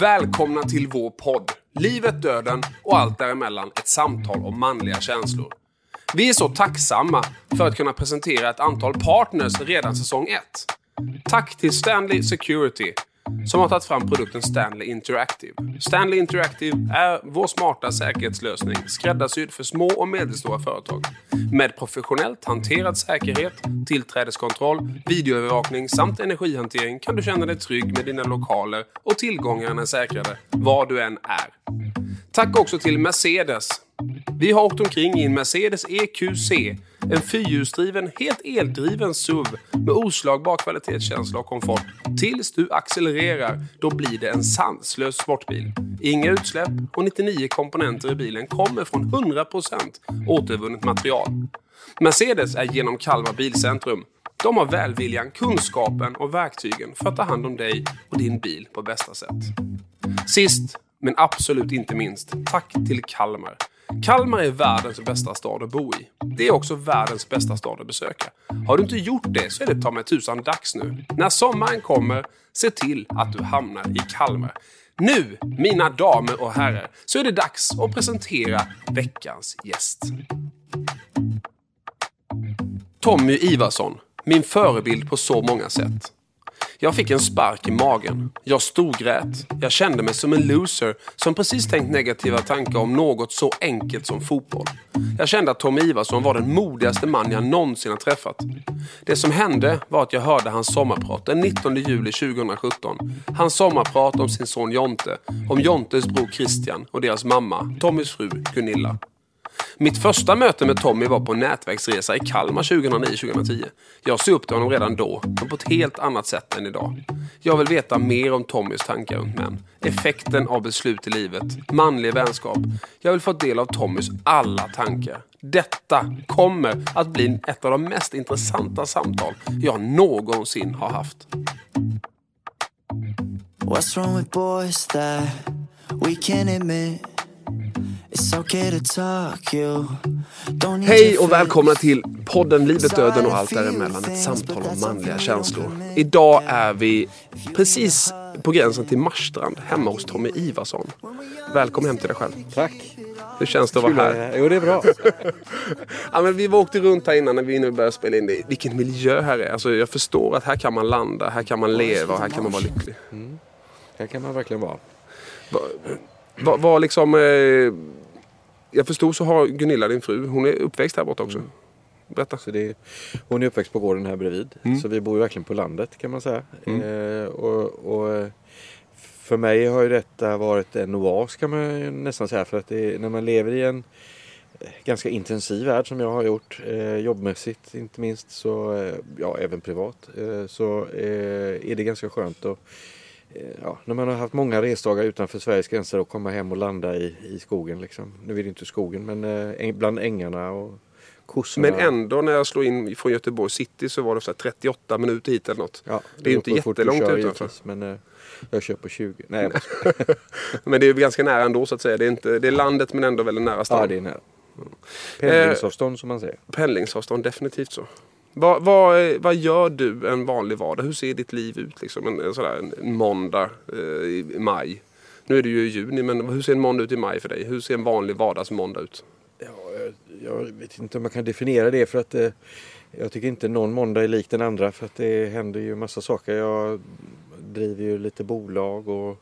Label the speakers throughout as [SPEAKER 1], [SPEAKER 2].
[SPEAKER 1] Välkomna till vår podd. Livet, döden och allt däremellan. Ett samtal om manliga känslor. Vi är så tacksamma för att kunna presentera ett antal partners redan säsong 1. Tack till Stanley Security som har tagit fram produkten Stanley Interactive. Stanley Interactive är vår smarta säkerhetslösning skräddarsydd för små och medelstora företag. Med professionellt hanterad säkerhet, tillträdeskontroll, videoövervakning samt energihantering kan du känna dig trygg med dina lokaler och tillgångarna är säkrade var du än är. Tack också till Mercedes vi har åkt omkring i en Mercedes EQC. En fyrhjulsdriven, helt eldriven SUV med oslagbar kvalitetskänsla och komfort. Tills du accelererar, då blir det en sanslös sportbil. Inga utsläpp och 99 komponenter i bilen kommer från 100% återvunnet material. Mercedes är genom Kalmar Bilcentrum. De har välviljan, kunskapen och verktygen för att ta hand om dig och din bil på bästa sätt. Sist, men absolut inte minst, tack till Kalmar. Kalmar är världens bästa stad att bo i. Det är också världens bästa stad att besöka. Har du inte gjort det så är det ta mig tusan dags nu. När sommaren kommer, se till att du hamnar i Kalmar. Nu, mina damer och herrar, så är det dags att presentera veckans gäst. Tommy Ivarsson, min förebild på så många sätt. Jag fick en spark i magen. Jag storgrät. Jag kände mig som en loser som precis tänkt negativa tankar om något så enkelt som fotboll. Jag kände att Tommy Ivarsson var den modigaste man jag någonsin har träffat. Det som hände var att jag hörde hans sommarprat den 19 juli 2017. Hans sommarprat om sin son Jonte, om Jontes bror Christian och deras mamma, Tommys fru Gunilla. Mitt första möte med Tommy var på nätverksresa i Kalmar 2009-2010. Jag såg upp till honom redan då, men på ett helt annat sätt än idag. Jag vill veta mer om Tommys tankar runt män. Effekten av beslut i livet. Manlig vänskap. Jag vill få del av Tommys alla tankar. Detta kommer att bli ett av de mest intressanta samtal jag någonsin har haft. What's wrong with boys that we can't admit Hej och välkomna till podden Livet, Döden och allt däremellan. Ett samtal om manliga känslor. Idag är vi precis på gränsen till Marstrand, hemma hos Tommy Ivarsson. Välkommen hem till dig själv.
[SPEAKER 2] Tack.
[SPEAKER 1] Hur känns det att vara här?
[SPEAKER 2] Jo, det är bra.
[SPEAKER 1] ja, men vi åkte runt här innan när vi nu började spela in det. Vilken miljö här är. Alltså, jag förstår att här kan man landa, här kan man leva och här kan man vara lycklig. Mm.
[SPEAKER 2] Här kan man verkligen vara.
[SPEAKER 1] Vad va, liksom... Eh, jag förstod så har Gunilla, din fru, hon är uppväxt här borta också. Mm.
[SPEAKER 2] Berätta. Så det är, hon är uppväxt på gården här bredvid. Mm. Så vi bor ju verkligen på landet kan man säga. Mm. Eh, och, och, för mig har ju detta varit en oas kan man nästan säga. För att är, när man lever i en ganska intensiv värld som jag har gjort. Eh, jobbmässigt inte minst. Så, eh, ja, även privat. Eh, så eh, är det ganska skönt att Eh, ja, när man har haft många resdagar utanför Sveriges gränser och komma hem och landa i, i skogen. Liksom. Nu är det inte skogen men eh, bland ängarna och kossorna.
[SPEAKER 1] Men ändå när jag slår in från Göteborg city så var det så 38 minuter hit eller något. Ja, det, det är ju inte jättelångt kör, utanför.
[SPEAKER 2] Men eh, jag kör på 20. Nej,
[SPEAKER 1] men det är ganska nära ändå så att säga. Det är, inte, det är landet men ändå väldigt nära stan.
[SPEAKER 2] Ja, det är nära. Mm. Pendlingsavstånd eh, som man säger.
[SPEAKER 1] Pendlingsavstånd, definitivt så. Vad, vad, vad gör du en vanlig vardag? Hur ser ditt liv ut liksom? En, en, sådär, en måndag eh, i maj. Nu är det ju i juni men hur ser en måndag ut i maj för dig? Hur ser en vanlig vardagsmåndag ut?
[SPEAKER 2] Ja, jag, jag vet inte om man kan definiera det för att eh, jag tycker inte någon måndag är lik den andra för att det händer ju massa saker. Jag driver ju lite bolag och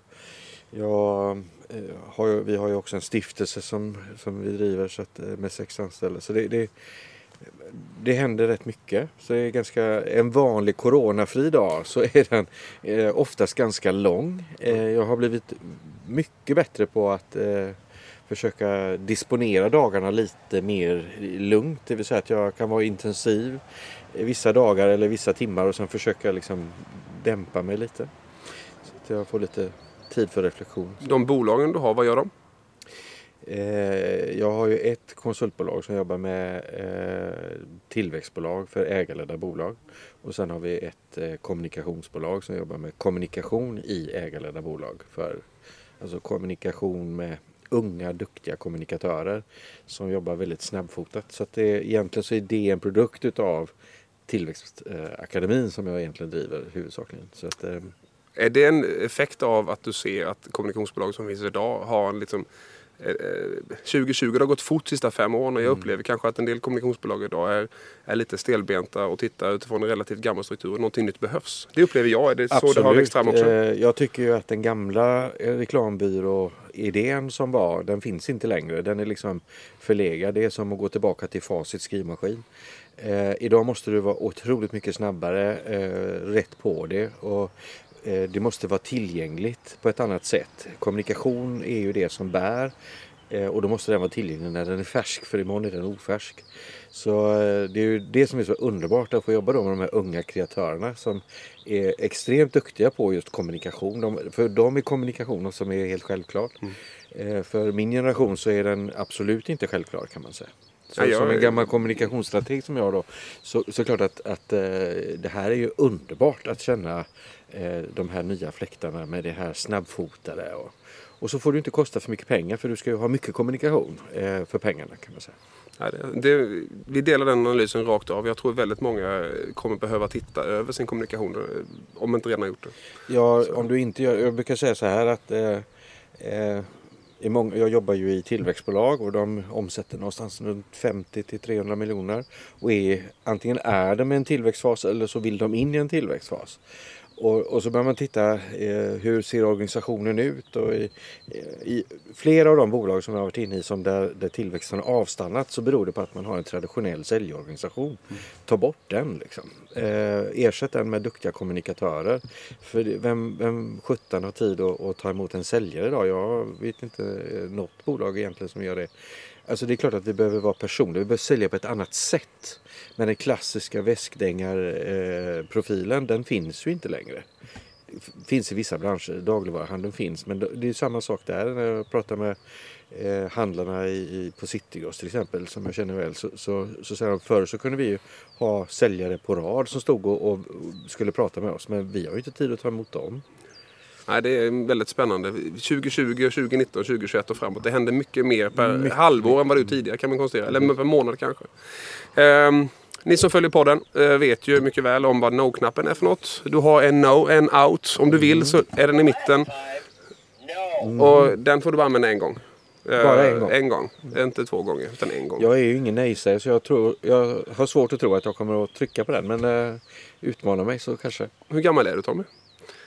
[SPEAKER 2] jag eh, har, vi har ju också en stiftelse som, som vi driver så att, eh, med sex anställda. Så det, det, det händer rätt mycket. Så är ganska, en vanlig coronafri dag så är den eh, oftast ganska lång. Eh, jag har blivit mycket bättre på att eh, försöka disponera dagarna lite mer lugnt. Det vill säga att jag kan vara intensiv vissa dagar eller vissa timmar och sen försöka liksom dämpa mig lite. Så att jag får lite tid för reflektion.
[SPEAKER 1] De bolagen du har, vad gör de?
[SPEAKER 2] Eh, jag har ju ett konsultbolag som jobbar med eh, tillväxtbolag för ägarledda bolag. Och sen har vi ett eh, kommunikationsbolag som jobbar med kommunikation i ägarledda bolag. För, alltså kommunikation med unga duktiga kommunikatörer som jobbar väldigt snabbfotat. Så att det, egentligen så är det en produkt utav Tillväxtakademin som jag egentligen driver huvudsakligen. Så att,
[SPEAKER 1] Är det en effekt av att du ser att kommunikationsbolag som finns idag har en liksom 2020 det har gått fort de sista fem åren och jag upplever kanske att en del kommunikationsbolag idag är, är lite stelbenta och tittar utifrån en relativt gammal struktur och någonting nytt behövs. Det upplever jag. Är det så det har växt fram också?
[SPEAKER 2] Eh, Jag tycker ju att den gamla eh, reklambyrå-idén som var, den finns inte längre. Den är liksom förlegad. Det är som att gå tillbaka till Facit skrivmaskin. Eh, idag måste du vara otroligt mycket snabbare, eh, rätt på det. Och eh, det måste vara tillgängligt på ett annat sätt. Kommunikation är ju det som bär. Eh, Och då måste den vara tillgänglig när den är färsk för imorgon är den ofärsk. Så eh, det är ju det som är så underbart att få jobba med de här unga kreatörerna som är extremt duktiga på just kommunikation. De, för dem är kommunikation något som är helt självklart. Eh, För min generation så är den absolut inte självklar kan man säga. Så,
[SPEAKER 1] Ja, jag-
[SPEAKER 2] som en gammal kommunikationsstrateg som jag då så, så klart att, att eh, det här är ju underbart att känna eh, de här nya fläktarna med det här snabbfotade. Och, och så får du inte kosta för mycket pengar för du ska ju ha mycket kommunikation eh, för pengarna kan man säga.
[SPEAKER 1] Ja, det, det, vi delar den analysen rakt av. Jag tror väldigt många kommer behöva titta över sin kommunikation eh, om inte redan har gjort det.
[SPEAKER 2] Ja, om du inte gör, jag brukar säga så här att eh, eh, i många, jag jobbar ju i tillväxtbolag och de omsätter någonstans runt 50 till 300 miljoner. Och är, antingen är de i en tillväxtfas eller så vill de in i en tillväxtfas. Och, och så börjar man titta eh, hur ser organisationen ut och i, i flera av de bolag som jag har varit inne i som där, där tillväxten har avstannat så beror det på att man har en traditionell säljorganisation. Ta bort den liksom. Eh, ersätt den med duktiga kommunikatörer. För vem, vem 17 har tid att, att ta emot en säljare idag? Jag vet inte eh, något bolag egentligen som gör det. Alltså det är klart att vi behöver vara personliga. Vi behöver sälja på ett annat sätt. Men den klassiska väskdängarprofilen den finns ju inte längre. Finns i vissa branscher, dagligvaruhandeln finns. Men det är samma sak där när jag pratar med eh, handlarna i, på Citygross till exempel som jag känner väl. Så, så, så säger de förr så kunde vi ju ha säljare på rad som stod och, och skulle prata med oss. Men vi har ju inte tid att ta emot dem.
[SPEAKER 1] Nej, det är väldigt spännande. 2020, 2019, 2021 och framåt. Det händer mycket mer per
[SPEAKER 2] Mycket.
[SPEAKER 1] halvår än vad det gjort tidigare kan man konstatera. Eller per månad kanske. Ehm, ni som följer podden eh, vet ju mycket väl om vad no-knappen är för något. Du har en no, en out. Om du vill så är den i mitten. Och den får du bara använda en gång. Eh,
[SPEAKER 2] Bara en gång?
[SPEAKER 1] En gång. Inte två gånger, utan en gång.
[SPEAKER 2] Jag är ju ingen nej-sägare så jag, tror, jag har svårt att tro att jag kommer att trycka på den. Men eh, utmana mig så kanske.
[SPEAKER 1] Hur gammal är du Tommy?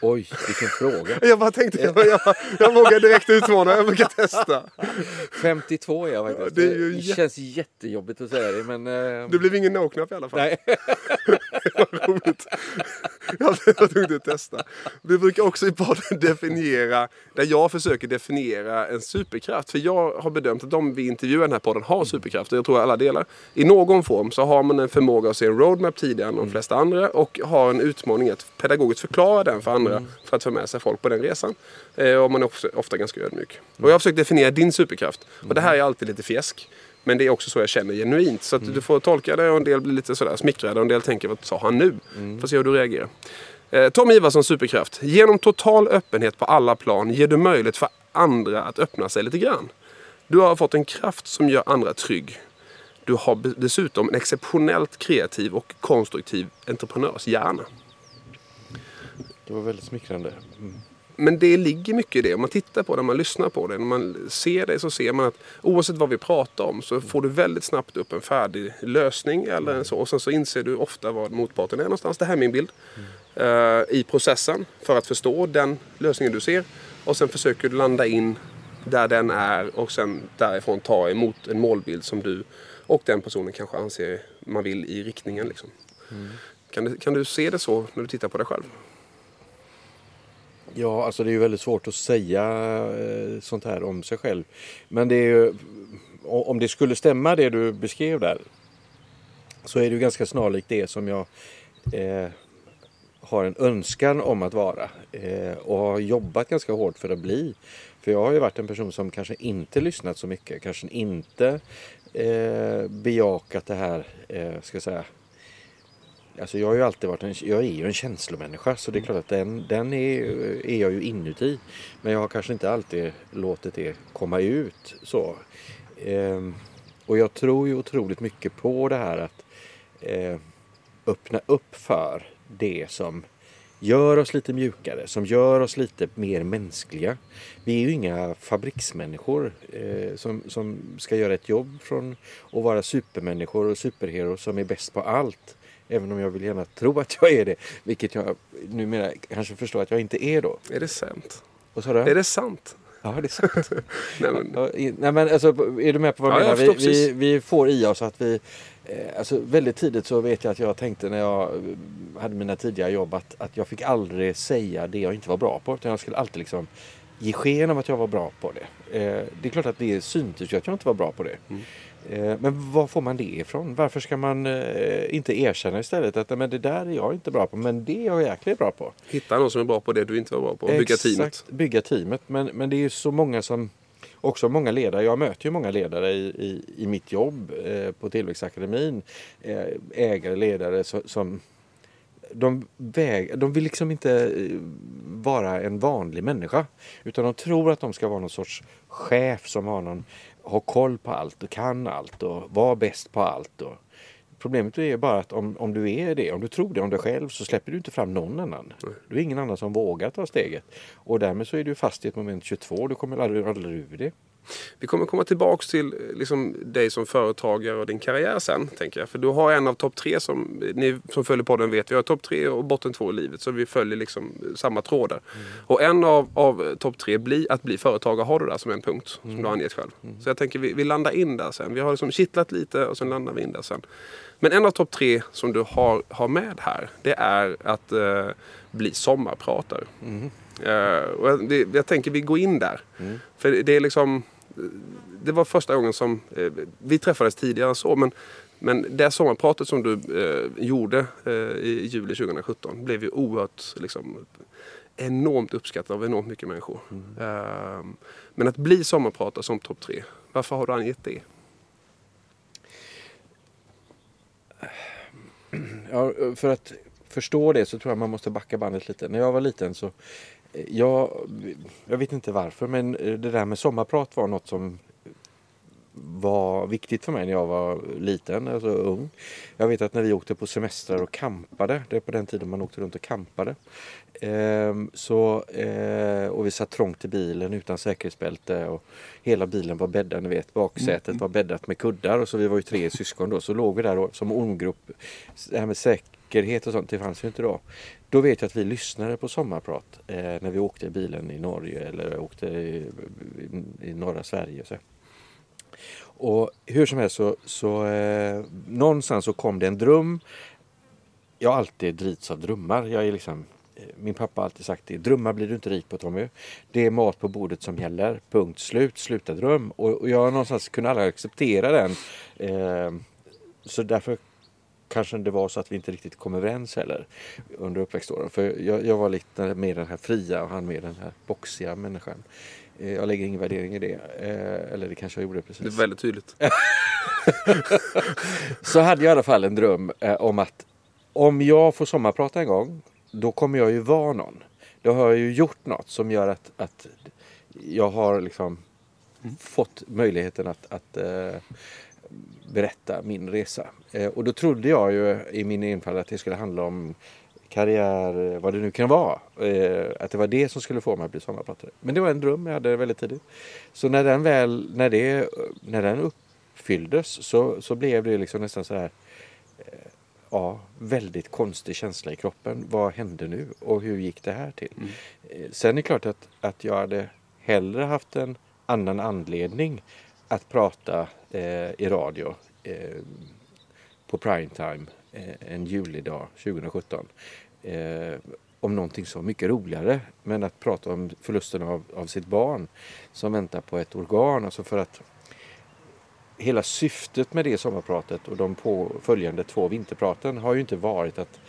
[SPEAKER 2] Oj, vilken fråga.
[SPEAKER 1] Jag bara tänkte, jag, jag, jag vågar direkt utmana. Jag brukar testa.
[SPEAKER 2] 52 är jag faktiskt.
[SPEAKER 1] Det
[SPEAKER 2] det
[SPEAKER 1] jä-
[SPEAKER 2] känns jättejobbigt att säga det men... eh,
[SPEAKER 1] Det blev ingen no-knapp i alla fall.
[SPEAKER 2] Nej.
[SPEAKER 1] Vad roligt. Jag var tvungen att testa. Vi brukar också i podden definiera, där jag försöker definiera en superkraft. För jag har bedömt att de vi intervjuar i den här podden har superkrafter. Jag tror alla delar. I någon form så har man en förmåga att se en roadmap tidigare än de flesta andra. Och har en utmaning att pedagogiskt förklara den för andra. För att få med sig folk på den resan. Eh, och man är också, ofta ganska ödmjuk. Och jag har försökt definiera din superkraft. Och det här är alltid lite fjäsk. Men det är också så jag känner genuint. Så att du får tolka det och en del blir lite sådär smickrade och en del tänker vad sa han nu? Får se hur du reagerar. Eh, Tom Ivarssons superkraft. Genom total öppenhet på alla plan ger du möjlighet för andra att öppna sig lite grann. Du har fått en kraft som gör andra trygg. Du har dessutom en exceptionellt kreativ och konstruktiv entreprenörshjärna.
[SPEAKER 2] Det var väldigt smickrande. Mm.
[SPEAKER 1] Men det ligger mycket i det. Om man tittar på det, när man lyssnar på det, när man ser det så ser man att oavsett vad vi pratar om så får du väldigt snabbt upp en färdig lösning eller så. Och sen så inser du ofta var motparten är någonstans. Det här är min bild. eh, I processen för att förstå den lösningen du ser. Och sen försöker du landa in där den är och sen därifrån ta emot en målbild som du och den personen kanske anser man vill i riktningen. Liksom. Kan, du, kan du se det så när du tittar på dig själv?
[SPEAKER 2] Ja, alltså det är ju väldigt svårt att säga eh, sånt här om sig själv. Men det är ju, om det skulle stämma det du beskrev där så är det ju ganska snarlikt det som jag eh, har en önskan om att vara eh, och har jobbat ganska hårt för att bli. För jag har ju varit en person som kanske inte lyssnat så mycket, kanske inte eh, bejakat det här, eh, ska jag säga, Alltså jag har ju alltid varit en, jag är ju en känslomänniska så det är klart att den, den är, är jag ju inuti. Men jag har kanske inte alltid låtit det komma ut så. Ehm, och jag tror ju otroligt mycket på det här att eh, öppna upp för det som gör oss lite mjukare, som gör oss lite mer mänskliga. Vi är ju inga fabriksmänniskor eh, som, som ska göra ett jobb från att vara supermänniskor och superhero som är bäst på allt. Även om jag vill gärna tro att jag är det, vilket jag numera kanske förstår att jag inte är då.
[SPEAKER 1] Är det sant?
[SPEAKER 2] Vad sa du?
[SPEAKER 1] Är det sant?
[SPEAKER 2] Ja, det är sant.
[SPEAKER 1] Nej, men,
[SPEAKER 2] Ja, Nej, men alltså, är du med på vad jag
[SPEAKER 1] Ja, jag
[SPEAKER 2] menar? Vi, vi, vi får i oss att vi... Eh, alltså, väldigt tidigt så vet jag att jag tänkte när jag eh, hade mina tidiga jobb att, att jag fick aldrig säga det jag inte var bra på. Utan jag skulle alltid liksom ge sken av att jag var bra på det. Eh, det är klart att det syntes ju att jag inte var bra på det.
[SPEAKER 1] Mm.
[SPEAKER 2] Eh, men var får man det ifrån? Varför ska man eh, inte erkänna istället att "Nej, men det där är jag inte bra på men det är jag jäkligt bra på.
[SPEAKER 1] hitta någon som är bra på det du inte var bra på. Bygga
[SPEAKER 2] Exakt,
[SPEAKER 1] teamet.
[SPEAKER 2] Bygga teamet. Men, men det är ju så många som Också många ledare. Jag möter ju många ledare i, i, i mitt jobb eh, på Tillväxtakademin. Eh, ägare, ledare så, som de, väg, de vill liksom inte vara en vanlig människa. Utan de tror att de ska vara någon sorts chef som har, någon, har koll på allt och kan allt och vara bäst på allt. Och, Problemet är bara att om, om du är det, om du tror det om dig själv så släpper du inte fram någon annan. Du är ingen annan som vågar ta steget. Och därmed så är du fast i ett moment 22. Du kommer aldrig, aldrig ur det.
[SPEAKER 1] Vi kommer komma tillbaks till eh, liksom, dig som företagare och din karriär sen. Tänker jag. För du har en av topp tre som ni som följer podden vet. Vi har topp tre och botten två i livet. Så vi följer liksom eh, samma trådar. Och en av, av eh, topp tre blir att bli företagare har du där som en punkt. Som du har angett själv. Så jag tänker vi, vi landar in där sen. Vi har liksom kittlat lite och sen landar vi in där sen. Men en av topp tre som du har, har med här. Det är att eh, bli sommarpratare. Eh, och jag, det, jag tänker vi går in där. För det är liksom det var första gången som eh, vi träffades tidigare än så. Men, men det sommarpratet som du eh, gjorde eh, i juli 2017 blev ju oerhört liksom, enormt uppskattat av enormt mycket människor. Eh, men att bli sommarpratare som topp tre, varför har du angett det?
[SPEAKER 2] Ja, för att förstå det så tror jag man måste backa bandet lite. När jag var liten så jag, jag vet inte varför men eh, det där med sommarprat var något som var viktigt för mig när jag var liten, alltså ung. Jag vet att när vi åkte på semestrar och kampade, det är på den tiden man åkte runt och kampade. Ehm, så, eh, och vi satt trångt i bilen utan säkerhetsbälte och hela bilen var bäddad, ni vet, baksätet var bäddat med kuddar och så vi var ju tre syskon då, så låg vi där då, som ormgrop. Det här med säkerhet och sånt, det fanns ju inte då. Då vet jag att vi lyssnade på sommarprat eh, när vi åkte i bilen i Norge eller åkte i, i, i norra Sverige. Så. Och hur som helst så, så eh, någonstans så kom det en dröm. Jag har alltid drivits av drömmar. Jag är liksom, eh, min pappa har alltid sagt det. Drömmar blir du inte rik på Tommy. Det är mat på bordet som gäller. Punkt slut. Sluta dröm. Och, och jag någonstans kunde aldrig acceptera den. Eh, så därför kanske det var så att vi inte riktigt kom överens heller under uppväxtåren. För jag, jag var lite mer den här fria och han mer den här boxiga människan. Eh, Jag lägger ingen värdering i det. Eh, Eller det kanske jag gjorde precis.
[SPEAKER 1] Det är väldigt tydligt.
[SPEAKER 2] Så hade jag i alla fall en dröm eh, om att om jag får sommarprata en gång, då kommer jag ju vara någon. Då har jag ju gjort något som gör att, att jag har liksom fått möjligheten att, att berätta min resa. Eh, och då trodde jag ju i min enfald att det skulle handla om karriär, vad det nu kan vara. Eh, att det var det som skulle få mig att bli sommarpratare. Men det var en dröm jag hade väldigt tidigt. Så när den väl, när det, när den uppfylldes så, så blev det liksom nästan så här eh, Ja, väldigt konstig känsla i kroppen. Vad hände nu och hur gick det här till? Eh, Sen är det klart att, att jag hade hellre haft en annan anledning att prata eh, i radio eh, på primetime eh, en julidag 2017. Eh, om någonting så mycket roligare. Men att prata om förlusten av, av sitt barn som väntar på ett organ. Alltså för att hela syftet med det sommarpratet och de påföljande två vinterpraten har ju inte varit att,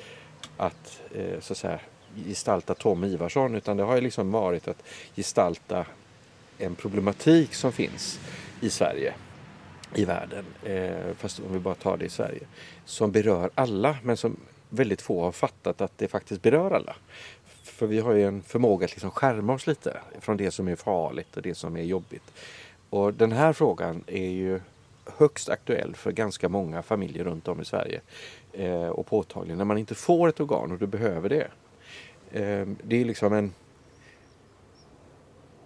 [SPEAKER 2] att, eh, så att säga, gestalta Tom Ivarsson utan det har ju liksom varit att gestalta en problematik som finns i Sverige, i världen, eh, fast om vi bara tar det i Sverige, som berör alla men som väldigt få har fattat att det faktiskt berör alla. För vi har ju en förmåga att liksom skärma oss lite från det som är farligt och det som är jobbigt. Och den här frågan är ju högst aktuell för ganska många familjer runt om i Sverige. Eh, och påtaglig när man inte får ett organ och du behöver det. Eh, det är liksom en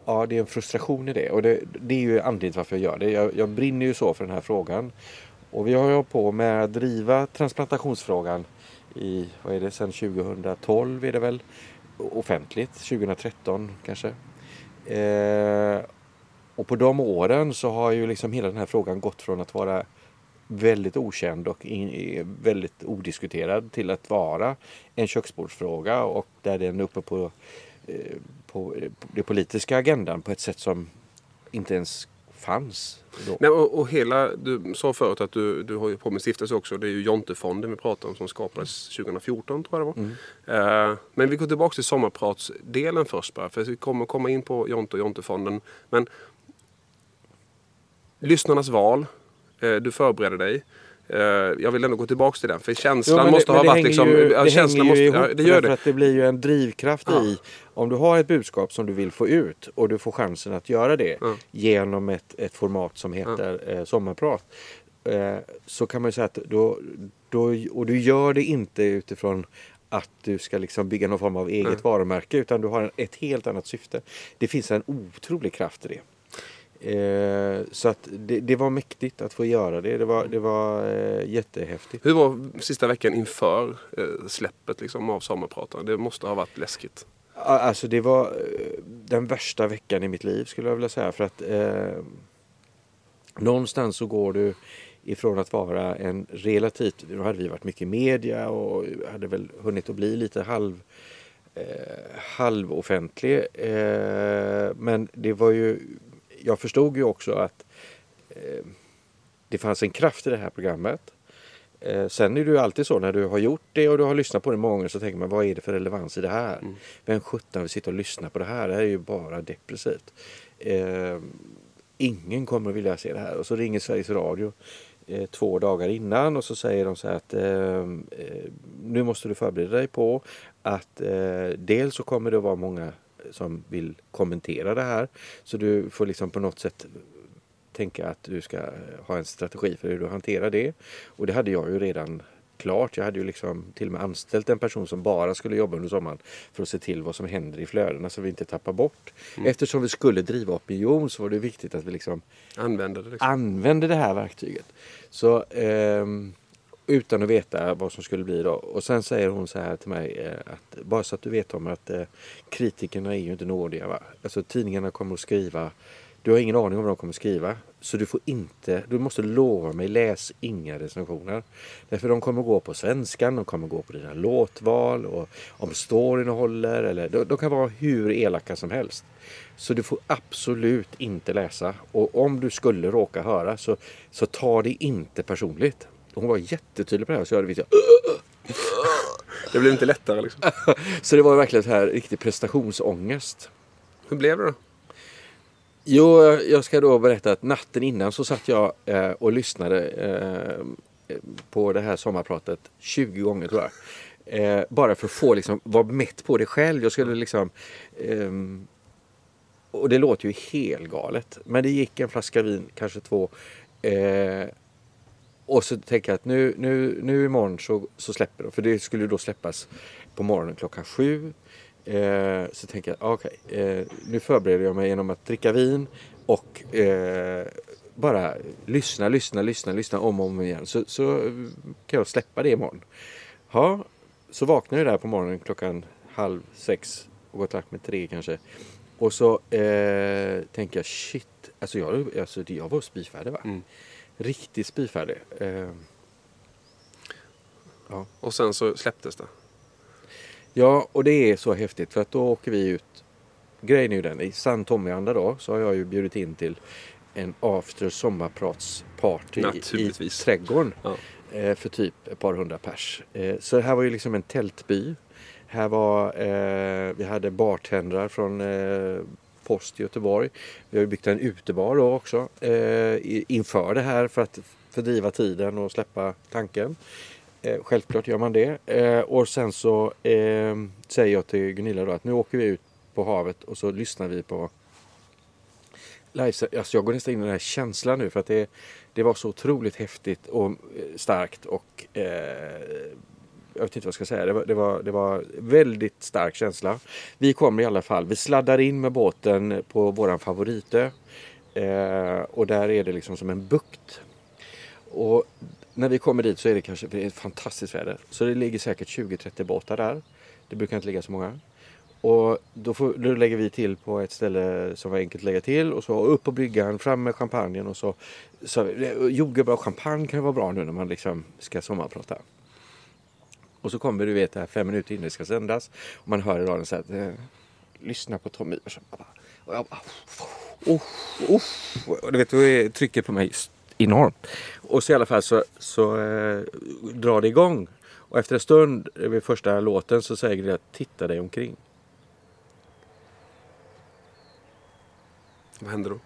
[SPEAKER 2] Ja, det är en frustration i det och det, det är ju anledningen till varför jag gör det. Jag, jag brinner ju så för den här frågan. Och vi har ju hållit på med att driva transplantationsfrågan i, vad är det, sedan 2012 är det väl offentligt, 2013 kanske. Eh, och på de åren så har ju liksom hela den här frågan gått från att vara väldigt okänd och in, väldigt odiskuterad till att vara en köksbordsfråga och där den är uppe på, på, på den politiska agendan på ett sätt som inte ens fanns då.
[SPEAKER 1] Nej, och, och hela, du sa förut att du, du har ju på med stiftelse också. Det är ju Jontefonden vi pratar om som skapades 2014 tror jag det var. Eh, men vi går tillbaka till sommarpratsdelen först bara. För vi kommer komma in på Jonte och Jontefonden. Men lyssnarnas val. Eh, du förbereder dig. Eh, jag vill ändå gå tillbaka till den. För känslan
[SPEAKER 2] Jo, men
[SPEAKER 1] måste
[SPEAKER 2] det,
[SPEAKER 1] ha varit
[SPEAKER 2] det
[SPEAKER 1] liksom...
[SPEAKER 2] ju, det
[SPEAKER 1] känslan måste,
[SPEAKER 2] ihop
[SPEAKER 1] ja, det gör
[SPEAKER 2] för
[SPEAKER 1] det.
[SPEAKER 2] att det blir ju en drivkraft
[SPEAKER 1] Ja.
[SPEAKER 2] i om du har ett budskap som du vill få ut och du får chansen att göra det
[SPEAKER 1] Ja.
[SPEAKER 2] genom ett, ett format som heter eh, sommarprat. Eh, så kan man ju säga att då, då, och du gör det inte utifrån att du ska liksom bygga någon form av eget varumärke utan du har en- ett helt annat syfte. Det finns en otrolig kraft i det. Eh, så att det, det var mäktigt att få göra det. Det var, det var eh, jättehäftigt.
[SPEAKER 1] Hur var sista veckan inför eh, släppet liksom, av Sommarpratarna? Det måste ha varit läskigt.
[SPEAKER 2] Alltså det var eh, den värsta veckan i mitt liv skulle jag vilja säga. För att eh, någonstans så går du ifrån att vara en relativt, nu hade vi varit mycket i media och hade väl hunnit att bli lite halv eh, halvoffentlig. Eh, men det var ju, jag förstod ju också att eh, det fanns en kraft i det här programmet. Eh, sen är det ju alltid så när du har gjort det och du har lyssnat på det många gånger så tänker man vad är det för relevans i det här? Vem sjutton vill sitta och lyssna på det här? Det här är ju bara depressivt. Eh, ingen kommer att vilja se det här. Och så ringer Sveriges Radio eh, två dagar innan och så säger de så här att eh, eh, nu måste du förbereda dig på att dels så kommer det att vara många som vill kommentera det här. Så du får liksom på något sätt tänka att du ska ha en strategi för hur du hanterar det. Och det hade jag ju redan klart. Jag hade ju liksom till och med anställt en person som bara skulle jobba under sommaren för att se till vad som händer i flödena så vi inte tappar bort. Eftersom vi skulle driva opinion så var det viktigt att vi liksom
[SPEAKER 1] Använde det liksom.
[SPEAKER 2] använde det här verktyget. Så ehm, utan att veta vad som skulle bli då. Och sen säger hon så här till mig eh, att bara så att du vet om att eh, kritikerna är ju inte nådiga. Va? Alltså tidningarna kommer att skriva. Du har ingen aning om vad de kommer att skriva. Så du får inte, du måste lova mig, läs inga recensioner. Därför de kommer att gå på svenskan, de kommer att gå på dina låtval och om storyn håller. Eller, de, de kan vara hur elaka som helst. Så du får absolut inte läsa. Och om du skulle råka höra så, så ta det inte personligt. Hon var jättetydlig på det här. Så jag, vet jag,
[SPEAKER 1] Det blev inte lättare liksom.
[SPEAKER 2] så det var verkligen så här riktig prestationsångest.
[SPEAKER 1] Hur blev det då?
[SPEAKER 2] Jo, jag ska då berätta att natten innan så satt jag eh, och lyssnade eh, på det här sommarpratet 20 gånger tror jag. Eh, bara för att få liksom vara mätt på det själv. Jag skulle liksom ehm, och det låter ju helt galet. Men det gick en flaska vin, kanske två. Och så tänker jag att nu, nu, nu imorgon så, så släpper de. För det skulle ju då släppas på morgonen klockan sju. Eh, så tänker jag, okej, okej, eh, nu förbereder jag mig genom att dricka vin och eh, bara lyssna, lyssna, lyssna, lyssna om och om igen. Så, så kan jag släppa det imorgon. Ja, så vaknar jag där på morgonen klockan halv sex och gått och lagt mig tre kanske. Och så eh, tänker jag shit, alltså jag, alltså jag var spyfärdig va?
[SPEAKER 1] Mm.
[SPEAKER 2] Riktigt spyfärdig. Eh,
[SPEAKER 1] Och sen så släpptes det.
[SPEAKER 2] Ja, och det är så häftigt för att då åker vi ut. Grejen är ju den, i sann Tommy-anda då så har jag ju bjudit in till en after sommarpratsparty i, trädgården.
[SPEAKER 1] Ja.
[SPEAKER 2] Eh, för typ ett par hundra pers. Eh, så det här var ju liksom en tältby. Här var, eh, vi hade bartendrar från eh, Post i Göteborg. Vi har byggt en utebar då också eh, inför det här för att fördriva tiden och släppa tanken. Eh, självklart gör man det. Eh, och sen så eh, säger jag till Gunilla då att nu åker vi ut på havet och så lyssnar vi på live. Alltså jag går nästan in i den här känslan nu för att det, det var så otroligt häftigt och eh, starkt och eh, jag vet inte vad jag ska säga. Det var, det var, det var väldigt stark känsla. Vi kommer i alla fall. Vi sladdar in med båten på våran favoritö. Eh, och där är det liksom som en bukt. Och när vi kommer dit så är det kanske det är ett fantastiskt väder. Så det ligger säkert 20-30 båtar där. Det brukar inte ligga så många. Och då, får, då lägger vi till på ett ställe som var enkelt att lägga till och så upp på bryggan, fram med champagnen och så. så jordgubbar och champagne kan ju vara bra nu när man liksom ska sommarprata. Och så kommer du vet det här fem minuter innan det ska sändas och man hör i radion så här, eh, lyssna på Tommy Och jag bara, oh, oh. Och du vet, då är trycket på mig enormt. Och så i alla fall så, så eh, drar det igång. Och efter en stund eh, vid första låten så säger det titta dig omkring.
[SPEAKER 1] Vad händer då?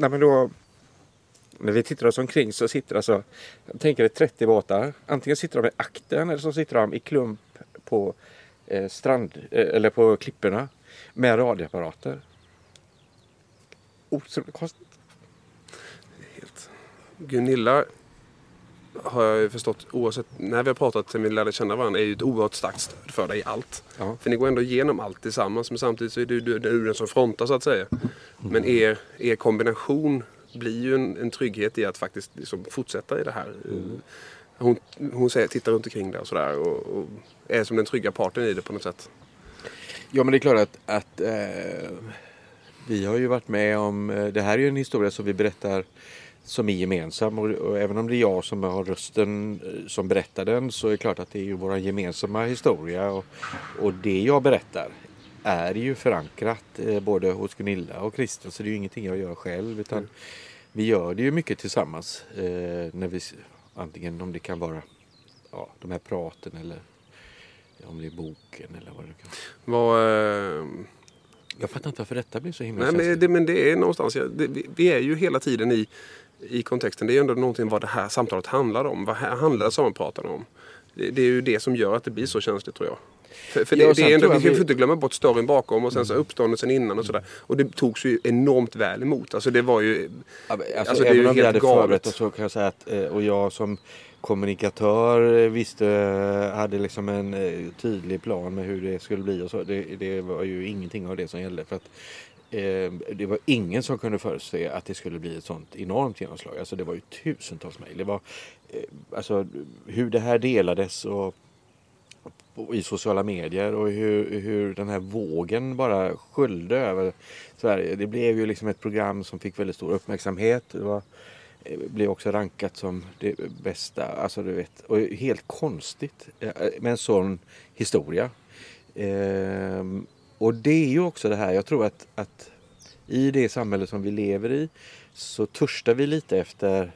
[SPEAKER 2] Nej men då när vi tittar oss omkring så sitter alltså, jag tänker det 30 båtar. Antingen sitter de i akten eller så sitter de i klump på eh, strand eh, eller på klipporna med radioapparater. Otroligt konstigt.
[SPEAKER 1] Helt. Gunilla har jag ju förstått, oavsett när vi har pratat sen vi lärde känna varandra, är ju ett oerhört starkt stöd för dig i allt.
[SPEAKER 2] Ja.
[SPEAKER 1] För ni går ändå igenom allt tillsammans men samtidigt så är du, du, du den som frontar så att säga. Men er, er kombination blir ju en, en trygghet i att faktiskt liksom fortsätta i det här. Hon, hon säger, tittar runt omkring där och sådär och, och är som den trygga parten i det på något sätt.
[SPEAKER 2] Ja men det är klart att, att eh, vi har ju varit med om, eh, det här är ju en historia som vi berättar som är gemensam och, och även om det är jag som har rösten eh, som berättar den så är det klart att det är ju vår gemensamma historia. Och, och det jag berättar är ju förankrat eh, både hos Gunilla och Christian så det är ju ingenting jag gör själv utan vi gör det ju mycket tillsammans eh, när vi, antingen om det kan vara ja, de här praten eller om det är boken eller vad det kan vara.
[SPEAKER 1] Eh,
[SPEAKER 2] Jag fattar inte varför detta blir så himla
[SPEAKER 1] Nej, men det, men det är någonstans, ja, det, vi, vi är ju hela tiden i, i kontexten. Det är ju ändå någonting vad det här samtalet handlar om. Vad handlar sammanpratarna om? Det, det är ju det som gör att det blir så känsligt tror jag. För, för
[SPEAKER 2] Ja,
[SPEAKER 1] det, är ändå, vi får inte glömma bort storyn bakom och sen så uppståndelsen innan och sådär. Och det togs ju enormt väl emot. Alltså det var ju...
[SPEAKER 2] Alltså,
[SPEAKER 1] Alltså,
[SPEAKER 2] även om vi
[SPEAKER 1] helt
[SPEAKER 2] hade
[SPEAKER 1] galet.
[SPEAKER 2] förberett oss så kan jag säga att eh, och jag som kommunikatör eh, visste, eh, hade liksom en tydlig plan med hur det skulle bli och så. Det, det var ju ingenting av det som gällde. För att Ehm, det var ingen som kunde förutse att det skulle bli ett sånt enormt genomslag. Alltså det var ju tusentals mejl. Det var eh, alltså hur det här delades och och i sociala medier och hur, hur den här vågen bara sköljde över Sverige. Det blev ju liksom ett program som fick väldigt stor uppmärksamhet. Det var, eh, blev också rankat som det bästa. Alltså du vet, och helt konstigt eh, eh, med en sån historia. Ehm, och det är ju också det här, jag tror att, att i det samhälle som vi lever i så törstar vi lite efter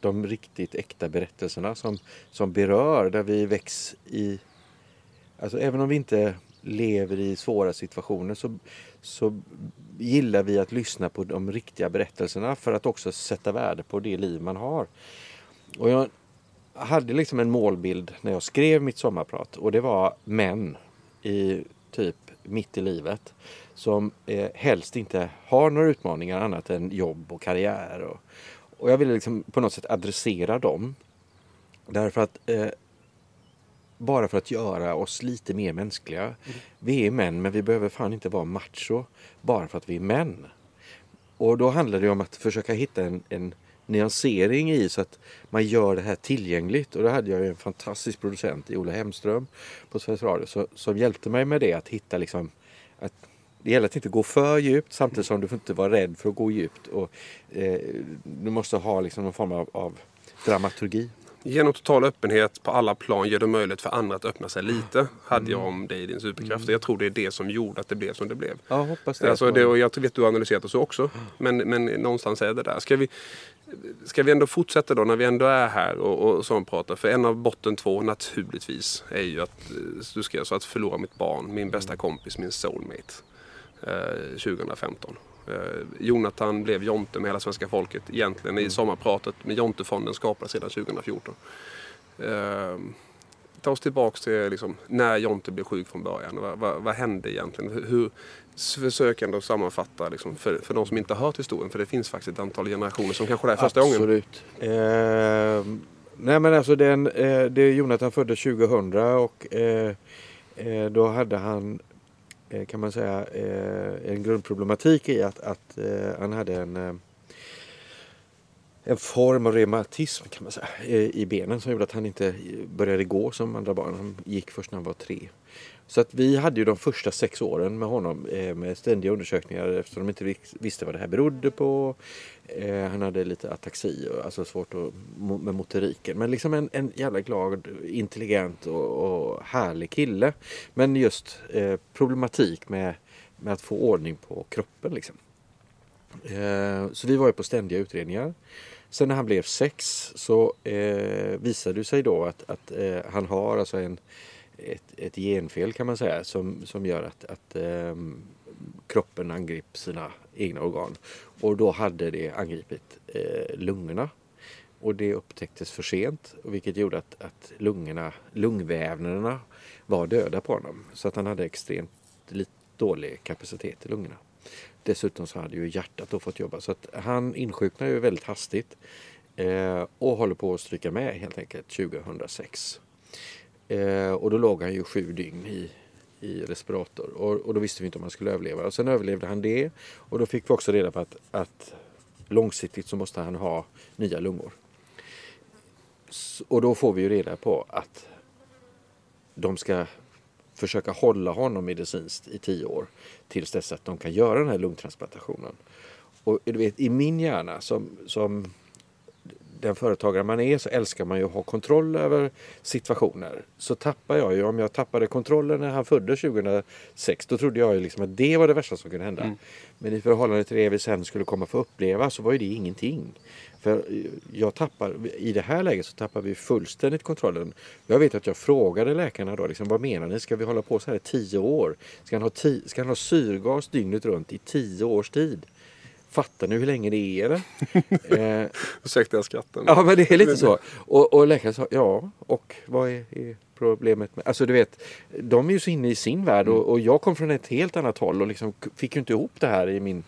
[SPEAKER 2] de riktigt äkta berättelserna som, som berör, där vi väcks i Alltså även om vi inte lever i svåra situationer så, så gillar vi att lyssna på de riktiga berättelserna för att också sätta värde på det liv man har. Och jag hade liksom en målbild när jag skrev mitt sommarprat och det var män i typ mitt i livet som eh, helst inte har några utmaningar annat än jobb och karriär. Och, och jag ville liksom på något sätt adressera dem. Därför att eh, bara för att göra oss lite mer mänskliga. Vi är män men vi behöver fan inte vara macho bara för att vi är män. Och då handlar det om att försöka hitta en, en nyansering i så att man gör det här tillgängligt. Och då hade jag ju en fantastisk producent i Ola Hemström på Sveriges Radio så, som hjälpte mig med det att hitta liksom att det gäller att inte gå för djupt samtidigt som du får inte vara rädd för att gå djupt. Och, eh, du måste ha liksom någon form av, av dramaturgi.
[SPEAKER 1] Genom total öppenhet på alla plan gör det möjligt för andra att öppna sig lite. Hade jag om dig i din superkraft. Jag tror det är det som gjorde att det blev som det blev.
[SPEAKER 2] Ja, hoppas det.
[SPEAKER 1] Alltså det och jag vet att du har analyserat det så också. Men, men någonstans är det där. Ska vi, ska vi ändå fortsätta då när vi ändå är här och, och sampratar? För en av botten två naturligtvis är ju att eh, du skrev så att förlora mitt barn, min bästa kompis, min soulmate. Eh, 2015. Eh, Jonathan blev Jonte med hela svenska folket egentligen i sommarpratet. Men Jontefonden skapades redan 2014. Eh, ta oss tillbaks till liksom, när Jonte blev sjuk från början. Vad, vad, vad hände egentligen? Hur, hur försök ändå sammanfatta liksom, för, för de som inte har hört historien. För det finns faktiskt ett antal generationer som kanske det är första
[SPEAKER 2] Absolut.
[SPEAKER 1] gången.
[SPEAKER 2] Absolut. Eh, nej men alltså den, eh, det Jonathan föddes 2000 och eh, eh, då hade han eh, kan man säga eh, en grundproblematik i att, att eh, han hade en eh, en form av reumatism kan man säga i benen som gjorde att han inte började gå som andra barn. Han gick först när han var tre. Så att vi hade ju de första sex åren med honom eh, med ständiga undersökningar eftersom de inte visste vad det här berodde på. Eh, han hade lite ataxi, alltså svårt att, med motoriken. Men liksom en, en jävla glad, intelligent och, och härlig kille. Men just eh, problematik med, med att få ordning på kroppen liksom. Eh, så vi var ju på ständiga utredningar. Sen när han blev sex så eh, visade det sig då att, att eh, han har alltså en, ett, ett genfel kan man säga som, som gör att, att um, kroppen angriper sina egna organ. Och då hade det angripit eh, lungorna. Och det upptäcktes för sent vilket gjorde att, att lungorna, lungvävnaderna var döda på honom. Så att han hade extremt dålig kapacitet i lungorna. Dessutom så hade ju hjärtat då fått jobba så att han insjuknade ju väldigt hastigt eh, och håller på att stryka med helt enkelt 2006. Eh, och då låg han ju sju dygn i, i respirator och, och då visste vi inte om han skulle överleva. Och sen överlevde han det och då fick vi också reda på att, att långsiktigt så måste han ha nya lungor. Och då får vi ju reda på att de ska försöka hålla honom medicinskt i tio år tills dess att de kan göra den här lungtransplantationen. Och du vet, i min hjärna som, som den företagare man är så älskar man ju att ha kontroll över situationer. Så tappar jag ju, om jag tappade kontrollen när han föddes 2006, då trodde jag ju liksom att det var det värsta som kunde hända. Mm. Men i förhållande till det vi sen skulle komma få uppleva så var ju det ingenting. För jag tappar, i det här läget så tappar vi fullständigt kontrollen. Jag vet att jag frågade läkarna då, liksom, vad menar ni? Ska vi hålla på så här i tio år? Ska han ha, ti, ska han ha syrgas dygnet runt i tio års tid? Fattar ni hur länge det är?
[SPEAKER 1] eh, Ursäkta skratten.
[SPEAKER 2] Ja men det är lite så. Och, och läkaren sa ja, och vad är, är, problemet med... Alltså du vet, de är ju så inne i sin värld och, och jag kom från ett helt annat håll och liksom fick ju inte ihop det här i min...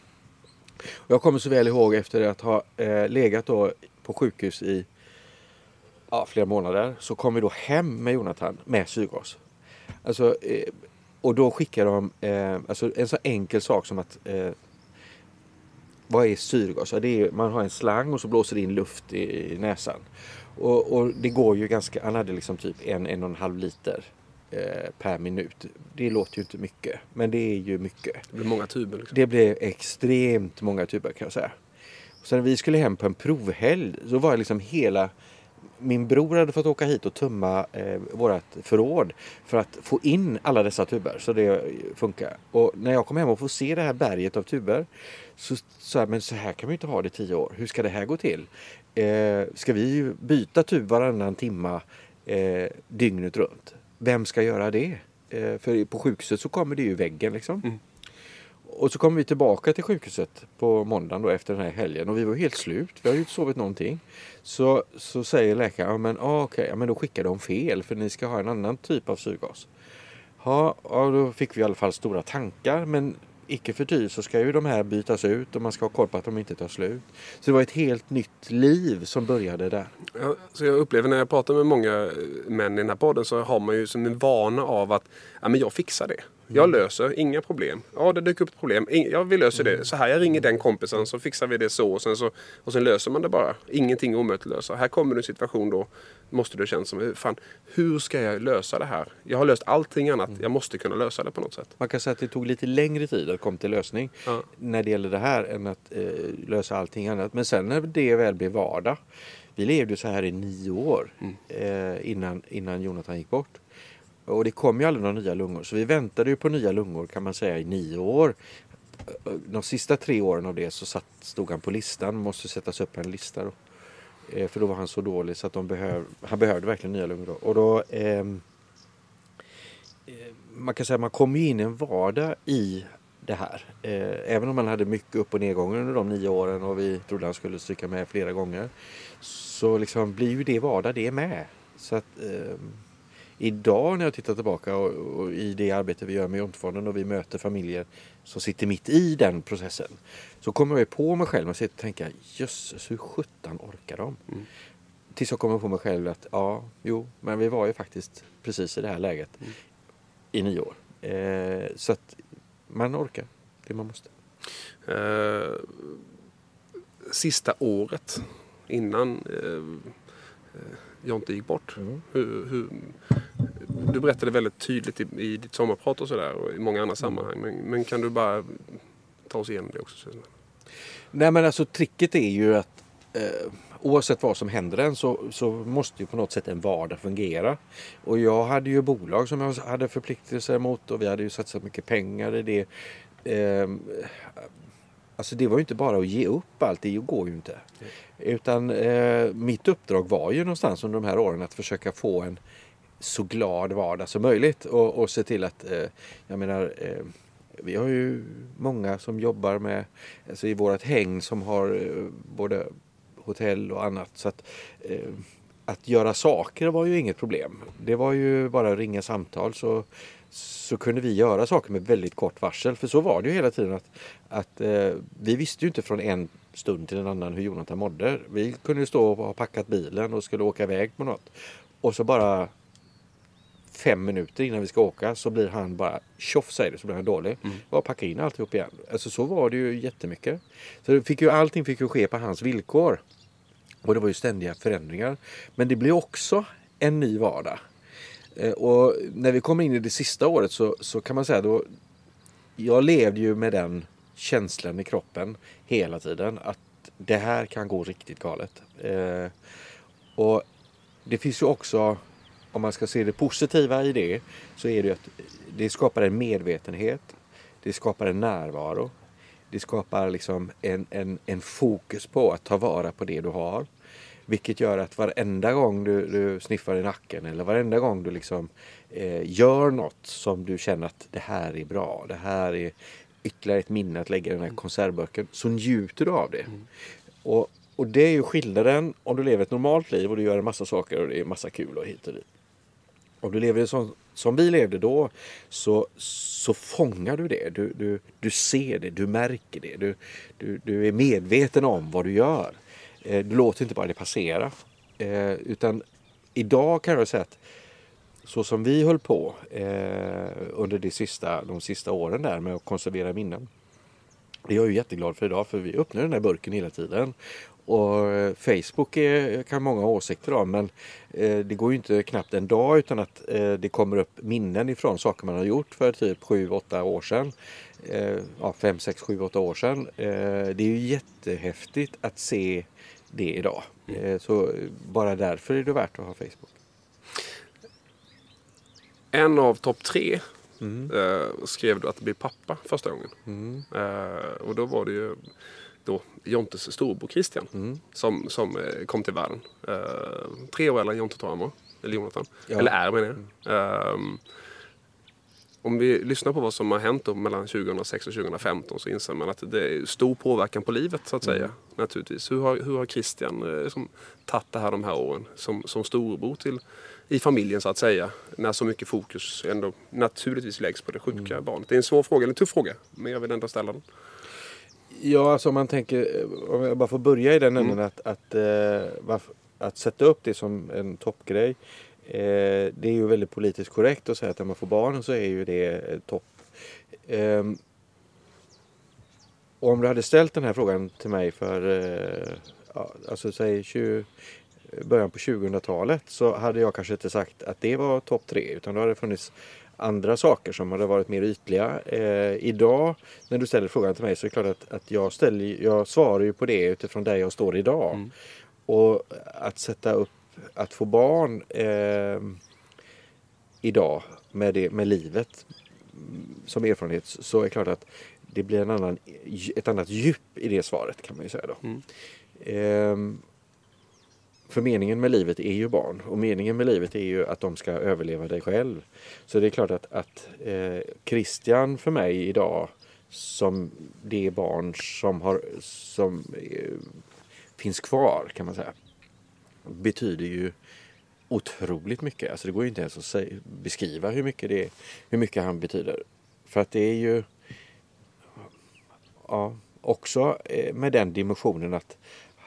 [SPEAKER 2] Jag kommer så väl ihåg efter att ha eh, legat då på sjukhus i ja, flera månader så kom vi då hem med Jonathan med syrgas. Alltså, eh, och då skickar de eh, alltså en så enkel sak som att eh, vad är syrgas? Ja, det är, man har en slang och så blåser det in luft i, i näsan. Och, och, det går ju ganska, han hade liksom typ en, en och en halv liter eh, per minut. Det låter ju inte mycket, men det är ju mycket.
[SPEAKER 1] Det blir många tuber. Liksom.
[SPEAKER 2] Det blir extremt många tuber kan jag säga. Och sen när vi skulle hem på en provhelg så var liksom hela min bror hade fått åka hit och tumma eh, vårt förråd för att få in alla dessa tuber så det funkar. Och när jag kom hem och får se det här berget av tuber så sa jag, men så här kan vi inte ha det i tio år. Hur ska det här gå till? Eh, ska vi byta tub varannan timma eh, dygnet runt? Vem ska göra det? Eh, för på sjukhuset så kommer det ju väggen liksom. Mm. Och så kom vi tillbaka till sjukhuset på måndagen då efter den här helgen och vi var helt slut. Vi har ju inte sovit någonting. Så, så säger läkaren, ja men ah, okej, ja, men då skickar de fel för ni ska ha en annan typ av syrgas. Ja, ja, då fick vi i alla fall stora tankar men icke förty så ska ju de här bytas ut och man ska ha koll på att de inte tar slut. Så det var ett helt nytt liv som började där.
[SPEAKER 1] Ja, så jag upplever när jag pratar med många män i den här podden så har man ju som en vana av att ja, men jag fixar det. Jag löser, inga problem. Ja, det dyker upp ett problem. Ja, vi löser det. Så här, jag ringer den kompisen så fixar vi det så och sen, så, och sen löser man det bara. Ingenting är omöjligt att lösa. Här kommer en situation då, måste det kännas som, fan, hur ska jag lösa det här? Jag har löst allting annat, jag måste kunna lösa det på något sätt.
[SPEAKER 2] Man kan säga att det tog lite längre tid att komma till lösning ja. när det gäller det här än att eh, lösa allting annat. Men sen när det väl blev vardag, vi levde så här i nio år mm. eh, innan, innan Jonathan gick bort. Och det kom ju aldrig några nya lungor så vi väntade ju på nya lungor kan man säga i nio år. De sista tre åren av det så satt, stod han på listan, måste sättas upp en lista då. Eh, för då var han så dålig så att de behöv, han behövde verkligen nya lungor. Då. Och då, ehm, eh, man kan säga att man kom in i en vardag i det här. Eh, även om man hade mycket upp och nedgångar under de nio åren och vi trodde han skulle stryka med flera gånger. Så liksom blir ju det vardag det med. Så att, eh, idag när jag tittar tillbaka och, och i det arbete vi gör med Jontfonden och vi möter familjer som sitter mitt i den processen. Så kommer jag på mig själv och tänka jösses hur sjutton orkar de? Mm. Tills jag kommer på mig själv att ja, jo, men vi var ju faktiskt precis i det här läget mm. i nio år. Eh, så att man orkar det man måste. Eh,
[SPEAKER 1] sista året innan eh, eh Jonte gick bort. Mm. Hur, hur, du berättade väldigt tydligt i, i ditt sommarprat och sådär och i många andra sammanhang. Men, men, kan du bara ta oss igenom det också?
[SPEAKER 2] Nej men alltså tricket är ju att eh, oavsett vad som händer en så, så måste ju på något sätt en vardag fungera. Och jag hade ju bolag som jag hade förpliktelser mot och vi hade ju satsat mycket pengar i det. Eh, alltså det var ju inte bara att ge upp allt, det går ju inte. Mm. Utan eh, mitt uppdrag var ju någonstans under de här åren att försöka få en så glad vardag som möjligt och, och se till att, eh, jag menar, eh, vi har ju många som jobbar med, alltså i vårt häng som har eh, både hotell och annat. Så att, eh, att göra saker var ju inget problem. Det var ju bara att ringa samtal så, så kunde vi göra saker med väldigt kort varsel. För så var det ju hela tiden att, att eh, vi visste ju inte från en stund till en annan hur Jonathan mådde. Vi kunde stå och ha packat bilen och skulle åka iväg på något. Och så bara fem minuter innan vi ska åka så blir han bara tjoff säger det så blir han dålig. Mm. Bara packa in alltihop igen. Alltså så var det ju jättemycket. Så det fick ju, allting fick ju ske på hans villkor. Och det var ju ständiga förändringar. Men det blir också en ny vardag. Eh, och när vi kommer in i det sista året så, så kan man säga då jag levde ju med den känslan i kroppen hela tiden att det här kan gå riktigt galet. Eh, och det finns ju också, om man ska se det positiva i det, så är det ju att det skapar en medvetenhet. Det skapar en närvaro. Det skapar liksom en, en, en fokus på att ta vara på det du har. Vilket gör att varenda gång du, du sniffar i nacken eller varenda gång du liksom eh, gör något som du känner att det här är bra, det här är ytterligare ett minne att lägga i den här mm. konservburken så njuter du av det. Mm. Och, och det är ju skillnaden om du lever ett normalt liv och du gör en massa saker och det är massa kul och hit och dit. Om du lever som, som vi levde då så, så fångar du det. Du, du, du ser det, du märker det. Du, du, du är medveten om vad du gör. Eh, du låter inte bara det passera. Eh, utan idag kan jag säga att så som vi höll på eh, under de sista, de sista åren där med att konservera minnen. Det är jag ju jätteglad för idag för vi öppnar den här burken hela tiden. Och eh, Facebook är, kan många ha åsikter om men eh, det går ju inte knappt en dag utan att eh, det kommer upp minnen ifrån saker man har gjort för typ 7-8 år sedan. Eh, ja, 5, 6, 7, 8 år sedan. Eh, det är ju jättehäftigt att se det idag. Eh, så bara därför är det värt att ha Facebook.
[SPEAKER 1] En av topp tre mm. eh, skrev du att bli pappa första gången. Mm. Eh, och då var det ju då Jontes storbror Christian mm. som, som eh, kom till världen. Eh, tre år äldre än Jonte tror jag var. Eller Jonathan. Ja. Eller är menar jag. Om vi lyssnar på vad som har hänt mellan 2006 och 2015 så inser man att det är stor påverkan på livet så att säga. Mm. Naturligtvis. Hur har, hur har Christian eh, tagit det här de här åren som, som storbror till i familjen så att säga. När så mycket fokus ändå naturligtvis läggs på det sjuka mm. barnet. Det är en svår fråga, en tuff fråga. Men jag vill ändå ställa den.
[SPEAKER 2] Ja, alltså om man tänker, om jag bara får börja i den änden mm. att, att, äh, att sätta upp det som en toppgrej. Eh, det är ju väldigt politiskt korrekt att säga att när man får barn så är ju det topp. Eh, om du hade ställt den här frågan till mig för, eh, ja, alltså säg 20, början på 2000-talet så hade jag kanske inte sagt att det var topp tre utan då hade det funnits andra saker som hade varit mer ytliga. Eh, idag när du ställer frågan till mig så är det klart att, att jag, ställer, jag svarar ju på det utifrån där jag står idag. Mm. Och att sätta upp, att få barn eh, idag med, det, med livet som erfarenhet så är det klart att det blir en annan, ett annat djup i det svaret kan man ju säga då. Mm. Eh, för meningen med livet är ju barn och meningen med livet är ju att de ska överleva dig själv. Så det är klart att, att eh, Christian för mig idag som det barn som, har, som eh, finns kvar kan man säga betyder ju otroligt mycket. Alltså det går ju inte ens att säga, beskriva hur mycket, det är, hur mycket han betyder. För att det är ju ja, också eh, med den dimensionen att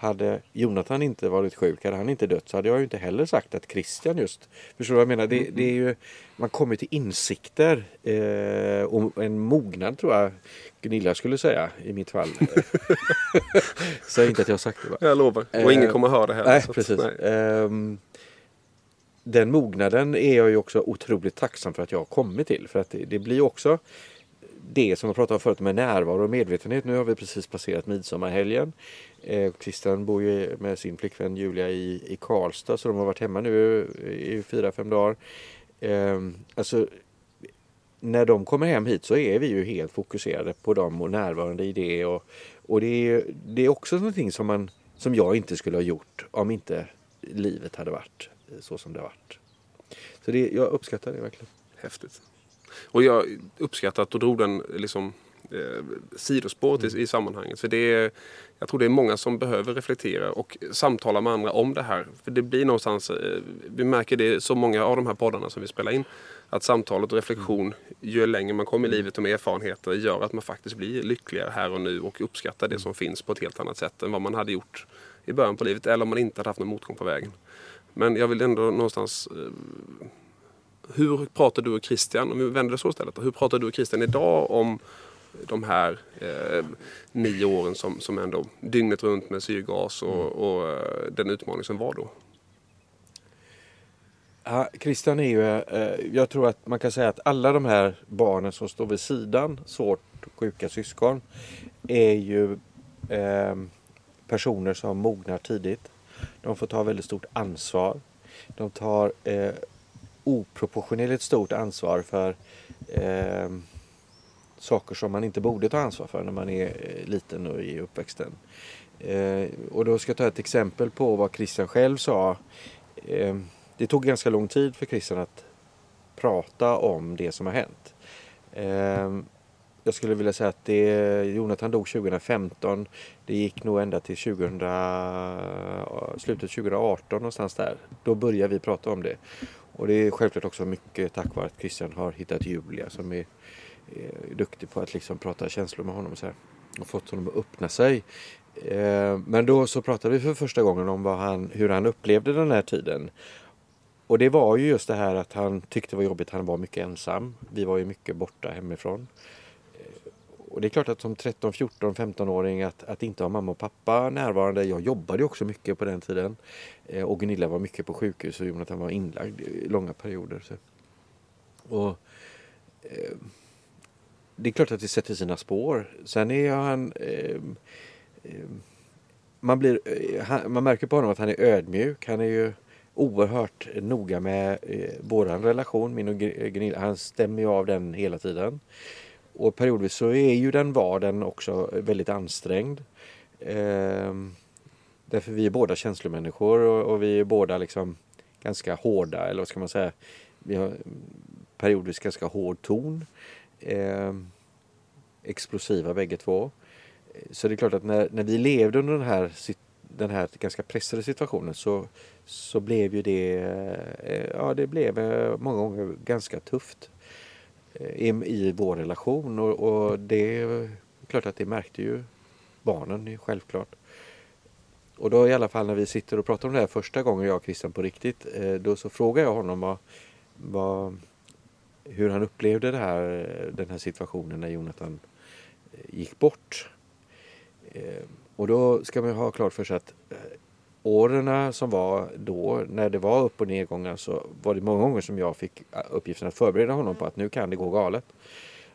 [SPEAKER 2] hade Jonathan inte varit sjuk, hade han inte dött så hade jag ju inte heller sagt att Christian just... Förstår du vad jag menar? Det, det är ju, man kommer till insikter eh, och en mognad tror jag Gunilla skulle säga i mitt fall. Säg inte att jag har sagt det va?
[SPEAKER 1] Jag lovar. Och ingen kommer att höra det heller.
[SPEAKER 2] Nej, precis.
[SPEAKER 1] nej.
[SPEAKER 2] Ehm, den mognaden är jag ju också otroligt tacksam för att jag har kommit till. För att det, det blir också det som jag pratade om förut med närvaro och medvetenhet. Nu har vi precis passerat midsommarhelgen. Eh, Christian bor ju med sin flickvän Julia i, i Karlstad så de har varit hemma nu i fyra, fem dagar. Eh, alltså, när de kommer hem hit så är vi ju helt fokuserade på dem och närvarande i det. Och, och det, är, det är också någonting som, man, som jag inte skulle ha gjort om inte livet hade varit så som det har varit. Så det, jag uppskattar det verkligen.
[SPEAKER 1] Häftigt. Och jag uppskattar att du drog den liksom, eh, sidospåret i, i sammanhanget. För det är, jag tror det är många som behöver reflektera och samtala med andra om det här. För det blir någonstans, eh, vi märker det i så många av de här poddarna som vi spelar in. Att samtalet och reflektion, ju längre man kommer i livet och med erfarenheter, gör att man faktiskt blir lyckligare här och nu och uppskattar det som finns på ett helt annat sätt än vad man hade gjort i början på livet. Eller om man inte hade haft någon motgång på vägen. Men jag vill ändå någonstans eh, hur pratar du och Christian, om vi vänder det så istället, hur pratar du och Christian idag om de här eh, nio åren som, som ändå dygnet runt med syrgas och, och eh, den utmaning som var då?
[SPEAKER 2] Ja, Christian är ju, eh, jag tror att man kan säga att alla de här barnen som står vid sidan, svårt sjuka syskon, är ju eh, personer som mognar tidigt. De får ta väldigt stort ansvar. De tar eh, oproportionerligt stort ansvar för eh, saker som man inte borde ta ansvar för när man är eh, liten och i uppväxten. Eh, och då ska jag ta ett exempel på vad Christian själv sa. Eh, det tog ganska lång tid för Christian att prata om det som har hänt. Eh, jag skulle vilja säga att det, Jonathan dog 2015. Det gick nog ända till 2000, eh, slutet 2018 någonstans där. Då började vi prata om det. Och det är självklart också mycket tack vare att Christian har hittat Julia som är Eh, duktig på att liksom prata känslor med honom och så här. Och fått honom att öppna sig. Eh, men då så pratade vi för första gången om vad han, hur han upplevde den här tiden. Och det var ju just det här att han tyckte det var jobbigt, han var mycket ensam. Vi var ju mycket borta hemifrån. Eh, och det är klart att som 13, 14, 15-åring att, att inte ha mamma och pappa närvarande. Jag jobbade ju också mycket på den tiden. Eh, och Gunilla var mycket på sjukhus och Jonathan var inlagd i långa perioder. Så. Och, det är klart att det sätter sina spår. Sen är han... Eh, eh, man, blir, eh, han, man märker på honom att han är ödmjuk. Han är ju oerhört noga med eh, vår relation, min och eh, Gunilla. Han stämmer ju av den hela tiden. Och periodvis så är ju den vardagen också väldigt ansträngd. Eh, därför vi är båda känslomänniskor och, och vi är båda liksom ganska hårda, eller vad ska man säga? Vi har mm, periodvis ganska hård ton eh, explosiva bägge två. Så det är klart att när, när vi levde under den här, den här ganska pressade situationen så, så blev ju det, eh, ja det blev eh, många gånger ganska tufft eh, i, i vår relation och, och det är klart att det märkte ju barnen ju självklart. Och då i alla fall när vi sitter och pratar om det här första gången jag och Christian på riktigt eh, då så frågar jag honom vad, vad, hur han upplevde det här, den här situationen när Jonathan eh, gick bort. Eh, och då ska man ha klart för sig att eh, åren som var då, när det var upp och nedgångar, så var det många gånger som jag fick uppgiften att förbereda honom på att nu kan det gå galet.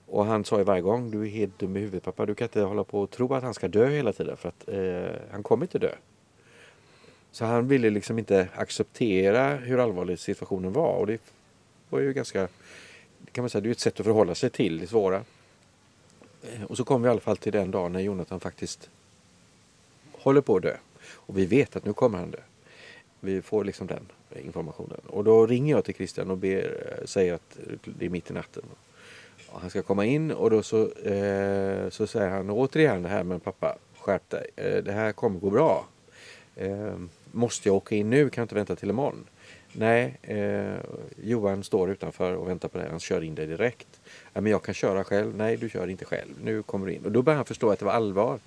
[SPEAKER 2] Och han sa ju varje gång, du är helt dum i huvudet pappa, du kan inte hålla på och tro att han ska dö hela tiden för att eh, han kommer inte dö. Så han ville liksom inte acceptera hur allvarlig situationen var och det var ju ganska, kan man säga, det är ett sätt att förhålla sig till det svåra. Eh, och så kommer vi i alla fall till den dagen när Jonathan faktiskt håller på att dö. Och vi vet att nu kommer han dö. Vi får liksom den informationen. Och då ringer jag till Christian och ber, eh, säger att det är mitt i natten. Och han ska komma in och då så, eh, så säger han återigen det här med pappa, skärp dig. Eh, det här kommer gå bra. Eh, måste jag åka in nu? Kan jag inte vänta till imorgon? Nej, eh, Johan står utanför och väntar på dig. Han kör in dig direkt. Ja, men jag kan köra själv. Nej, du kör inte själv. Nu kommer du in. Och då börjar han förstå att det var allvar.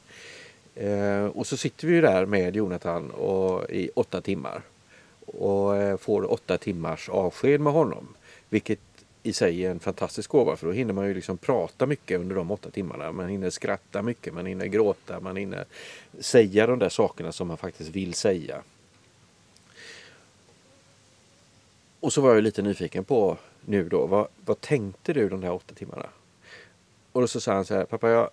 [SPEAKER 2] Eh, och så sitter vi ju där med Jonathan och, i åtta timmar. Och eh, får åtta timmars avsked med honom. Vilket i sig är en fantastisk gåva för då hinner man ju liksom prata mycket under de åtta timmarna. Man hinner skratta mycket, man hinner gråta, man hinner säga de där sakerna som man faktiskt vill säga. Och så var jag lite nyfiken på nu då, vad, vad tänkte du de där åtta timmarna? Och då så sa han så här, pappa jag,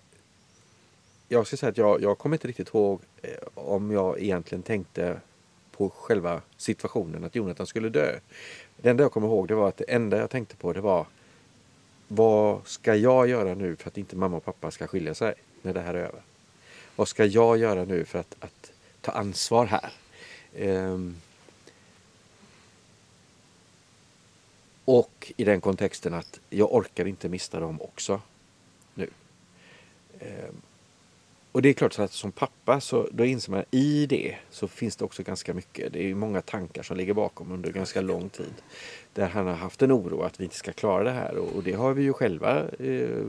[SPEAKER 2] jag ska säga att jag, jag kommer inte riktigt ihåg eh, om jag egentligen tänkte på själva situationen att Jonathan skulle dö. Det enda jag kommer ihåg det var att det enda jag tänkte på det var vad ska jag göra nu för att inte mamma och pappa ska skilja sig när det här är över? Vad ska jag göra nu för att, att ta ansvar här? Um, och i den kontexten att jag orkar inte mista dem också nu. Ehm, och det är klart så att som pappa så då inser man i det så finns det också ganska mycket. Det är många tankar som ligger bakom under ganska lång tid. Där han har haft en oro att vi inte ska klara det här och, och det har vi ju själva eh,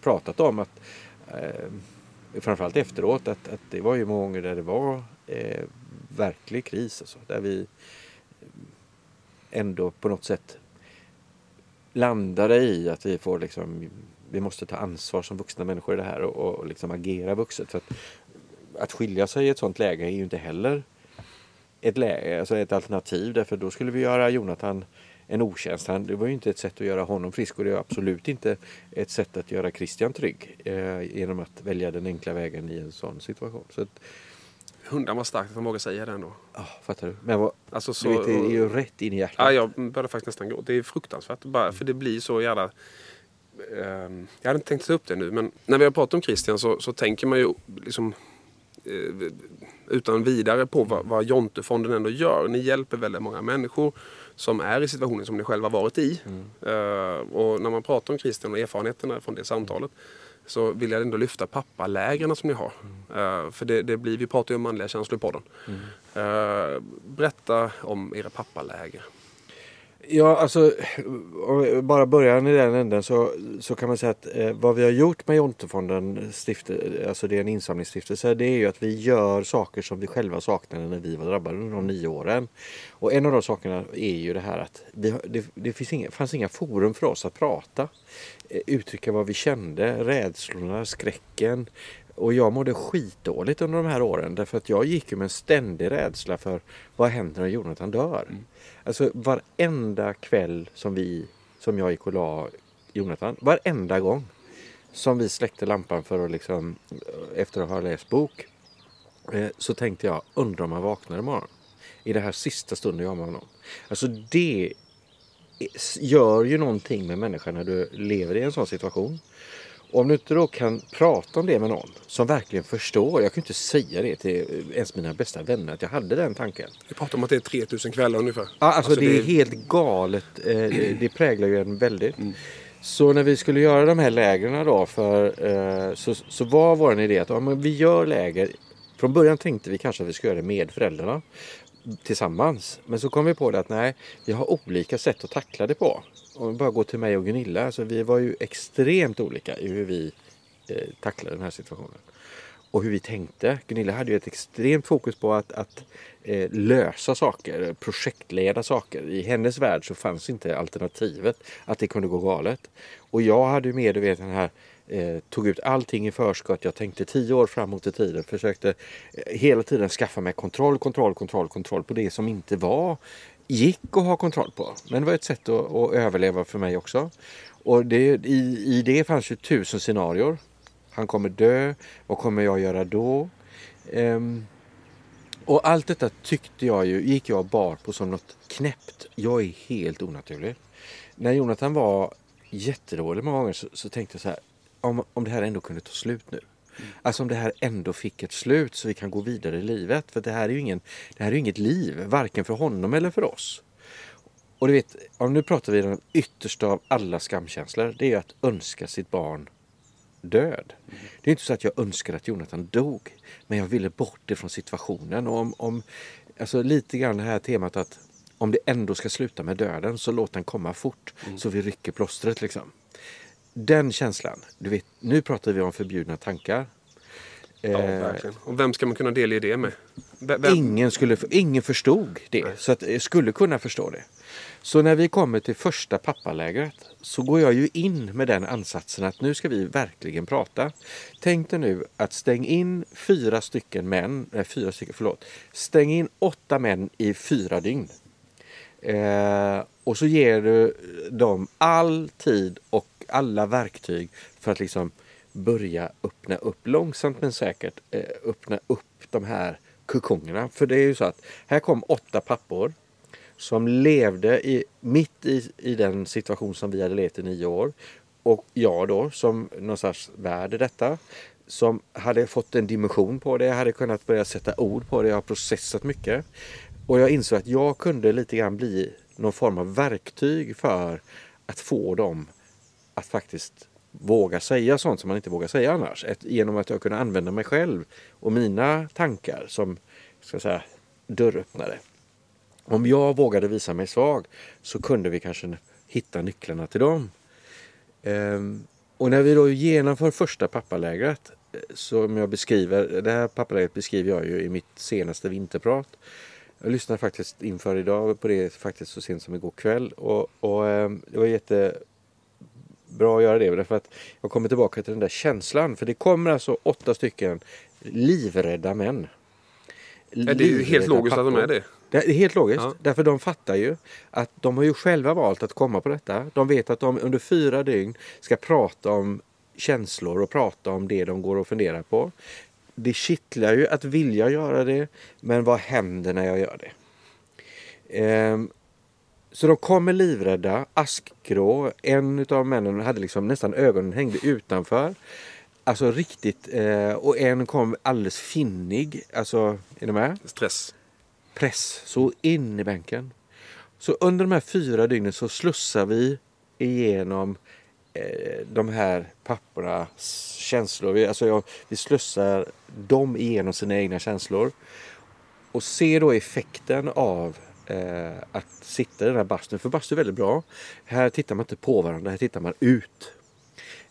[SPEAKER 2] pratat om. att eh, Framförallt efteråt att, att det var ju många gånger där det var eh, verklig kris. Alltså, där vi ändå på något sätt landade i att vi får liksom vi måste ta ansvar som vuxna människor i det här och, och liksom agera vuxet. För att, att skilja sig i ett sånt läge är ju inte heller ett, läge, alltså ett alternativ därför då skulle vi göra Jonathan en otjänst. Han, det var ju inte ett sätt att göra honom frisk och det är absolut inte ett sätt att göra Christian trygg eh, genom att välja den enkla vägen i en sån situation. Så att,
[SPEAKER 1] Hundar var starkt att man vågar säga det ändå.
[SPEAKER 2] Ja, fattar du? Men vad,
[SPEAKER 1] alltså, så,
[SPEAKER 2] du vet, det är ju rätt in i hjärtat.
[SPEAKER 1] Ja, jag började faktiskt nästan gå. Det är fruktansvärt. Bara, för det blir så jävla Ehm, jag hade inte tänkt ta upp det nu men när vi har pratat om Christian så, så tänker man ju liksom eh, utan vidare på vad, vad Jontefonden ändå gör. Ni hjälper väldigt många människor som är i situationen som ni själva varit i. Mm. Uh, och när man pratar om Christian och erfarenheterna från det samtalet så vill jag ändå lyfta pappalägren som ni har. Mm. Uh, för det, det, blir, vi pratar ju om manliga känslor i podden. Mm. Uh, berätta om era pappaläger.
[SPEAKER 2] Ja, alltså om vi bara börjar i den änden så, så kan man säga att eh, vad vi har gjort med Jontefonden, stifte, alltså det är en insamlingsstiftelse, det är ju att vi gör saker som vi själva saknade när vi var drabbade under de nio åren. Och en av de sakerna är ju det här att vi, det, det finns inga, fanns inga forum för oss att prata, eh, uttrycka vad vi kände, rädslorna, skräcken, och jag mådde skitdåligt under de här åren därför att jag gick ju med en ständig rädsla för vad händer när Jonathan dör? Mm. Alltså varenda kväll som vi, som jag gick och la Jonathan, varenda gång som vi släckte lampan för att liksom, efter att ha läst bok, eh, så tänkte jag, undrar om han vaknar imorgon. I det här sista stunden jag har med honom. Alltså det gör ju någonting med människan när du lever i en sån situation. Och om du inte då kan prata om det med någon som verkligen förstår. Jag kan inte säga det till ens mina bästa vänner att jag hade den tanken.
[SPEAKER 1] Vi pratar om att det är 3000 kvällar ungefär.
[SPEAKER 2] Ja, alltså, alltså det, det, är helt galet. Eh, det präglar ju en väldigt. Mm. Så när vi skulle göra de här lägren då för, eh, så, så var vår idé att ja, vi gör läger. Från början tänkte vi kanske att vi skulle göra det med föräldrarna tillsammans. Men så kom vi på det att nej, vi har olika sätt att tackla det på. Om vi bara går till mig och Gunilla, alltså vi var ju extremt olika i hur vi eh, tacklade den här situationen. Och hur vi tänkte. Gunilla hade ju ett extremt fokus på att, att eh, lösa saker, projektleda saker. I hennes värld så fanns inte alternativet att det kunde gå galet. Och jag hade ju mer, du vet, den här Eh, tog ut allting i förskott. Jag tänkte tio år framåt i tiden. Försökte eh, hela tiden skaffa mig kontroll, kontroll, kontroll, kontroll på det som inte var gick att ha kontroll på. Men det var ett sätt att, att överleva för mig också. Och det, i, i det fanns ju tusen scenarier. Han kommer dö. Vad kommer jag göra då? Um, och allt detta tyckte jag ju, gick jag bar på som något knäppt. Jag är helt onaturlig. När Jonathan var jättedålig många gånger så, så tänkte jag så här om, om det här ändå kunde ta slut nu. Mm. Alltså om det här ändå fick ett slut så vi kan gå vidare i livet. För det här är ju ingen, det här är inget liv, varken för honom eller för oss. Och du vet, om nu pratar vi om den yttersta av alla skamkänslor. Det är att önska sitt barn död. Mm. Det är inte så att jag önskar att Jonathan dog. Men jag ville bort ifrån situationen. Och om, om, alltså lite grann det här temat att om det ändå ska sluta med döden så låt den komma fort Mm. så vi rycker plåstret liksom. Den känslan, du vet, nu pratar vi om förbjudna tankar.
[SPEAKER 1] Ja,
[SPEAKER 2] Eh,
[SPEAKER 1] verkligen. Och vem ska man kunna delge det med? Vem?
[SPEAKER 2] Ingen, skulle, ingen förstod det, så att jag skulle kunna förstå det. Så när vi kommer till första pappalägret så går jag ju in med den ansatsen att nu ska vi verkligen prata. Tänk dig nu att stäng in fyra stycken män, nej fyra stycken, förlåt. Stäng in åtta män i fyra dygn. Eh, och så ger du dem all tid och alla verktyg för att liksom börja öppna upp långsamt men säkert eh, öppna upp de här kokongerna. För det är ju så att här kom åtta pappor som levde i, mitt i, i den situation som vi hade levt i nio år. Och jag då som någon sorts värd i detta. Som hade fått en dimension på det, hade kunnat börja sätta ord på det, jag har processat mycket. Och jag insåg att jag kunde lite grann bli någon form av verktyg för att få dem att faktiskt våga säga sånt som man inte vågar säga annars. Ett, genom att jag kunde använda mig själv och mina tankar som ska säga, dörröppnare. Om jag vågade visa mig svag så kunde vi kanske hitta nycklarna till dem. Ehm, och när vi då genomför första pappalägret eh, som jag beskriver, det här pappalägret beskriver jag ju i mitt senaste vinterprat. Jag lyssnade faktiskt inför idag på det faktiskt så sent som igår kväll och, och ehm, det var jättebra att göra det därför att jag kommer tillbaka till den där känslan för det kommer alltså åtta stycken livrädda män.
[SPEAKER 1] Ja, det är ju helt
[SPEAKER 2] Livrädda
[SPEAKER 1] logiskt att de är
[SPEAKER 2] pappor.
[SPEAKER 1] det.
[SPEAKER 2] Det är helt logiskt.
[SPEAKER 1] Ja.
[SPEAKER 2] Därför de fattar ju att de har ju själva valt att komma på detta. De vet att de under fyra dygn ska prata om känslor och prata om det de går och funderar på. Det kittlar ju att vilja göra det, men vad händer när jag gör det? Ehm, så de kommer livrädda, askgrå. En av männen hade liksom nästan ögonen hängde utanför. Alltså riktigt. Eh, och en kom alldeles finnig. Alltså, är ni med?
[SPEAKER 1] Stress.
[SPEAKER 2] press så in i bänken. Så under de här fyra dygnen så slussar vi igenom eh, de här pappornas känslor. Vi, alltså jag, vi slussar dem igenom sina egna känslor. Och ser då effekten av eh, att sitta i den här bastun. För bastu är väldigt bra. Här tittar man inte på varandra, här tittar man ut.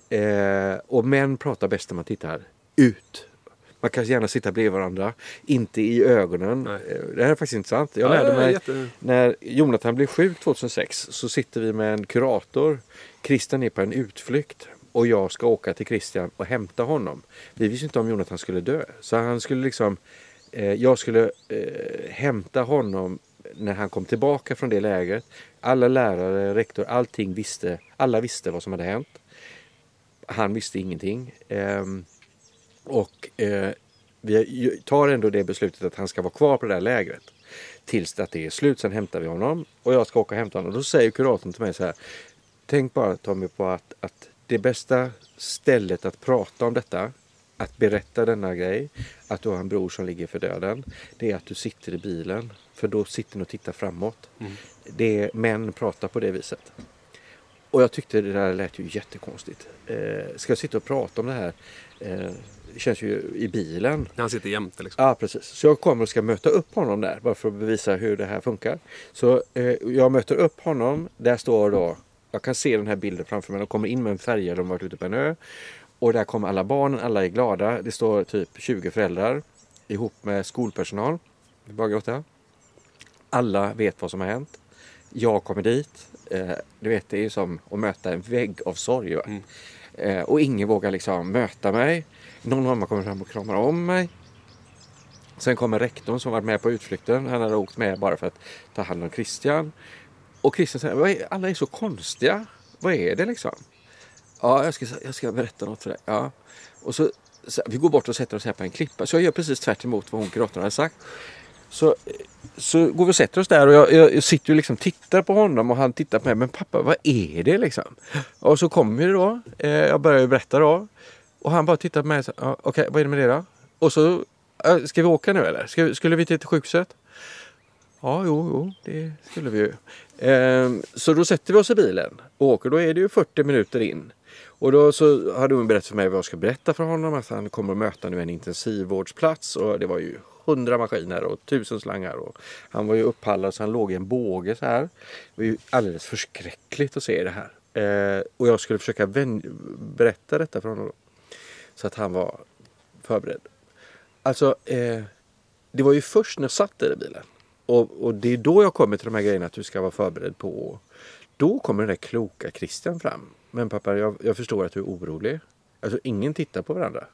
[SPEAKER 2] Eh, och män pratar bäst när man tittar ut. Man kan gärna sitta bredvid varandra, inte i ögonen.
[SPEAKER 1] Nej.
[SPEAKER 2] Eh, Det här är faktiskt intressant. Jag
[SPEAKER 1] Ja,
[SPEAKER 2] lärde mig
[SPEAKER 1] jätte-
[SPEAKER 2] när Jonathan blev sjuk 2006 så sitter vi med en kurator. Christian är på en utflykt och jag ska åka till Christian och hämta honom. Vi visste inte om Jonathan skulle dö. Så han skulle liksom, eh, jag skulle eh, hämta honom när han kom tillbaka från det lägret. Alla lärare, rektor, allting visste. Alla visste vad som hade hänt. Han visste ingenting. Ehm, och eh, vi tar ändå det beslutet att han ska vara kvar på det där lägret. Tills att det är slut. Sen hämtar vi honom. Och jag ska åka och hämta honom. Då säger kuratorn till mig så här. Tänk bara Tommy på att, att det bästa stället att prata om detta. Att berätta denna grej. Att du har en bror som ligger för döden. Det är att du sitter i bilen. För då sitter ni och tittar framåt. Det är, män pratar på det viset. Och jag tyckte det där lät ju jättekonstigt. Eh, ska jag sitta och prata om det här? Eh, det känns ju i bilen.
[SPEAKER 1] När han sitter jämte liksom.
[SPEAKER 2] Ja, precis. Så jag kommer och ska möta upp honom där bara för att bevisa hur det här funkar. Så eh, jag möter upp honom. Där står då, jag kan se den här bilden framför mig. De kommer in med en färja, de har varit ute på en ö. Och där kommer alla barnen, alla är glada. Det står typ 20 föräldrar ihop med skolpersonal. Bara gråta. Alla vet vad som har hänt. Jag kommer dit. Eh, du vet, det är ju som att möta en vägg av sorg.
[SPEAKER 1] Mm.
[SPEAKER 2] Eh, och ingen vågar liksom möta mig. Någon mamma kommer fram och kramar om mig. Sen kommer rektorn som varit med på utflykten. Han hade åkt med bara för att ta hand om Christian. Och Christian säger, "Vad är- alla är så konstiga. Vad är det liksom? Ja, jag ska, jag ska berätta något för dig. Ja. Och så, så, vi går bort och sätter oss här på en klippa. Så jag gör precis tvärt emot vad hon kuratorn hade sagt. Så, så går vi och sätter oss där och jag, jag, jag sitter liksom och liksom tittar på honom och han tittar på mig. Men pappa, vad är det liksom? Och så kommer det då. Eh, jag börjar ju berätta då. Och han bara tittar på mig. och säger, Ja, Okej, vad är det med det då? Och så, ska vi åka nu eller? Ska, skulle vi till sjukhuset? Ja, jo, jo, det skulle vi ju. Eh, så då sätter vi oss i bilen och åker. Då är det ju 40 minuter in. Och då så hade hon berättat för mig vad jag ska berätta för honom. Att han kommer att möta nu en intensivvårdsplats. Och det var ju hundra maskiner och tusen slangar. Och han var ju upphallad så han låg i en båge så här. Det var ju alldeles förskräckligt att se det här. Eh, och jag skulle försöka berätta detta för honom. Så att han var förberedd. Alltså, eh, det var ju först när jag satt där i bilen. Och, och det är då jag kommer till de här grejerna att du ska vara förberedd på. Då kommer den där kloka Christian fram. Men pappa, jag, jag förstår att du är orolig. Alltså ingen tittar på varandra.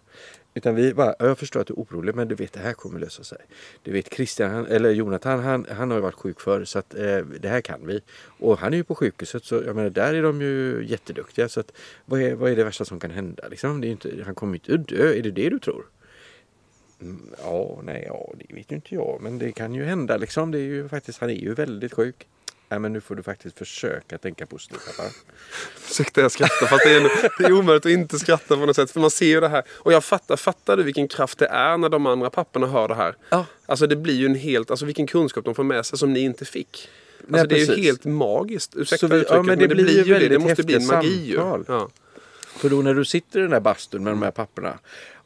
[SPEAKER 2] Utan vi bara, jag förstår att du är orolig men du vet det här kommer lösa sig. Du vet Christian, han, eller Jonathan, han, han har ju varit sjuk förr så att eh, det här kan vi. Och han är ju på sjukhuset så jag menar där är de ju jätteduktiga. Så att vad är, vad är det värsta som kan hända liksom? Det är inte, han kommer ju inte dö, är det det du tror? Mm, Ja, nej, ja, det vet ju inte jag. Men det kan ju hända liksom. Det är ju faktiskt, han är ju väldigt sjuk. Nej, men nu får du faktiskt försöka tänka positivt pappa.
[SPEAKER 1] Ursäkta jag skrattar fast det är, det är omöjligt att inte skratta på något sätt. För man ser ju det här. Och jag fattar, fattar du vilken kraft det är när de andra papporna hör det här?
[SPEAKER 2] Ja.
[SPEAKER 1] Alltså det blir ju en helt, alltså vilken kunskap de får med sig som ni inte fick. Alltså
[SPEAKER 2] Nej,
[SPEAKER 1] det är ju
[SPEAKER 2] precis.
[SPEAKER 1] helt magiskt. Ursäkta
[SPEAKER 2] vi- ja,
[SPEAKER 1] uttrycket
[SPEAKER 2] men
[SPEAKER 1] men
[SPEAKER 2] det
[SPEAKER 1] det,
[SPEAKER 2] blir ju
[SPEAKER 1] det. Det måste bli en magi ju. Ja.
[SPEAKER 2] För då när du sitter i den där bastun med de här papperna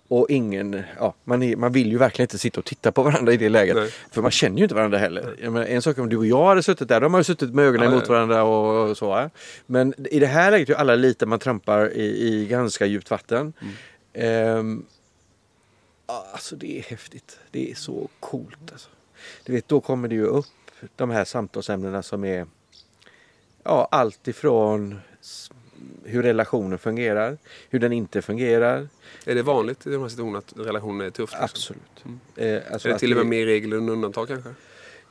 [SPEAKER 2] och ingen, ja, man, är, man vill ju verkligen inte sitta och titta på varandra i det läget.
[SPEAKER 1] Nej.
[SPEAKER 2] För man känner ju inte varandra heller. Jag menar, en sak om du och jag hade suttit där, de har ju suttit med ögonen
[SPEAKER 1] Ja,
[SPEAKER 2] mot varandra och, och så. Men i det här läget är ju alla lite, man trampar i, i ganska djupt vatten.
[SPEAKER 1] Mm.
[SPEAKER 2] Ja, alltså det är häftigt. Det är så coolt. Alltså. Du vet, då kommer det ju upp de här samtalsämnena som är ja, allt ifrån hur relationen fungerar, hur den inte fungerar.
[SPEAKER 1] Är det vanligt i de här situationerna att relationen är tuff? Liksom?
[SPEAKER 2] Absolut. Eh, alltså
[SPEAKER 1] Är det till och med mer regel än undantag kanske?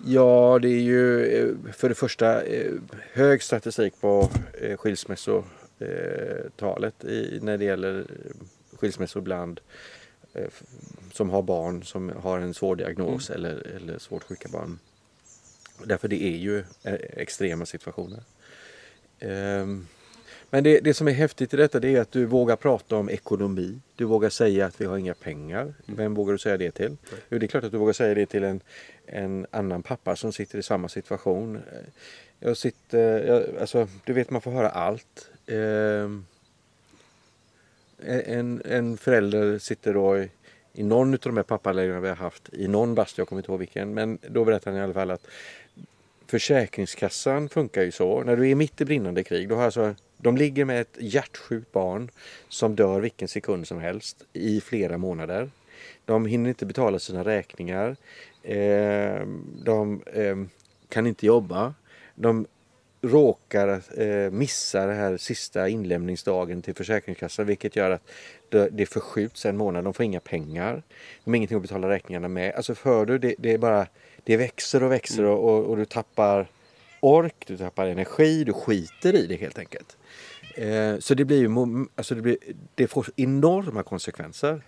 [SPEAKER 2] Ja, det är ju eh, för det första eh, hög statistik på eh, skilsmässotalet i, när det gäller skilsmässor bland som har barn som har en svår diagnos eller, eller svårt sjuka barn. Därför det är ju extrema situationer. Men det, det som är häftigt i detta det är att du vågar prata om ekonomi. Du vågar säga att vi har inga pengar. Vem vågar du säga det till? Jo, det är klart att du vågar säga det till en, en annan pappa som sitter i samma situation. Jag sitter, jag, alltså, du vet man får höra allt. Ehm, en, en förälder sitter då i, i någon av de här pappalägren vi har haft, i någon bastu, jag kommer inte ihåg vilken, men då berättar han i alla fall att Försäkringskassan funkar ju så. När du är mitt i brinnande krig, då har alltså, de ligger med ett hjärtsjukt barn som dör vilken sekund som helst i flera månader. De hinner inte betala sina räkningar. Eh, de eh, kan inte jobba. De råkar eh, missa den här sista inlämningsdagen till Försäkringskassan vilket gör att det, det förskjuts en månad. De får inga pengar. De har ingenting att betala räkningarna med. Alltså för du, det, det är bara det växer och växer och, och, och du tappar ork, du tappar energi, du skiter i det helt enkelt. Eh, så det blir ju alltså det, blir, det får enorma konsekvenser.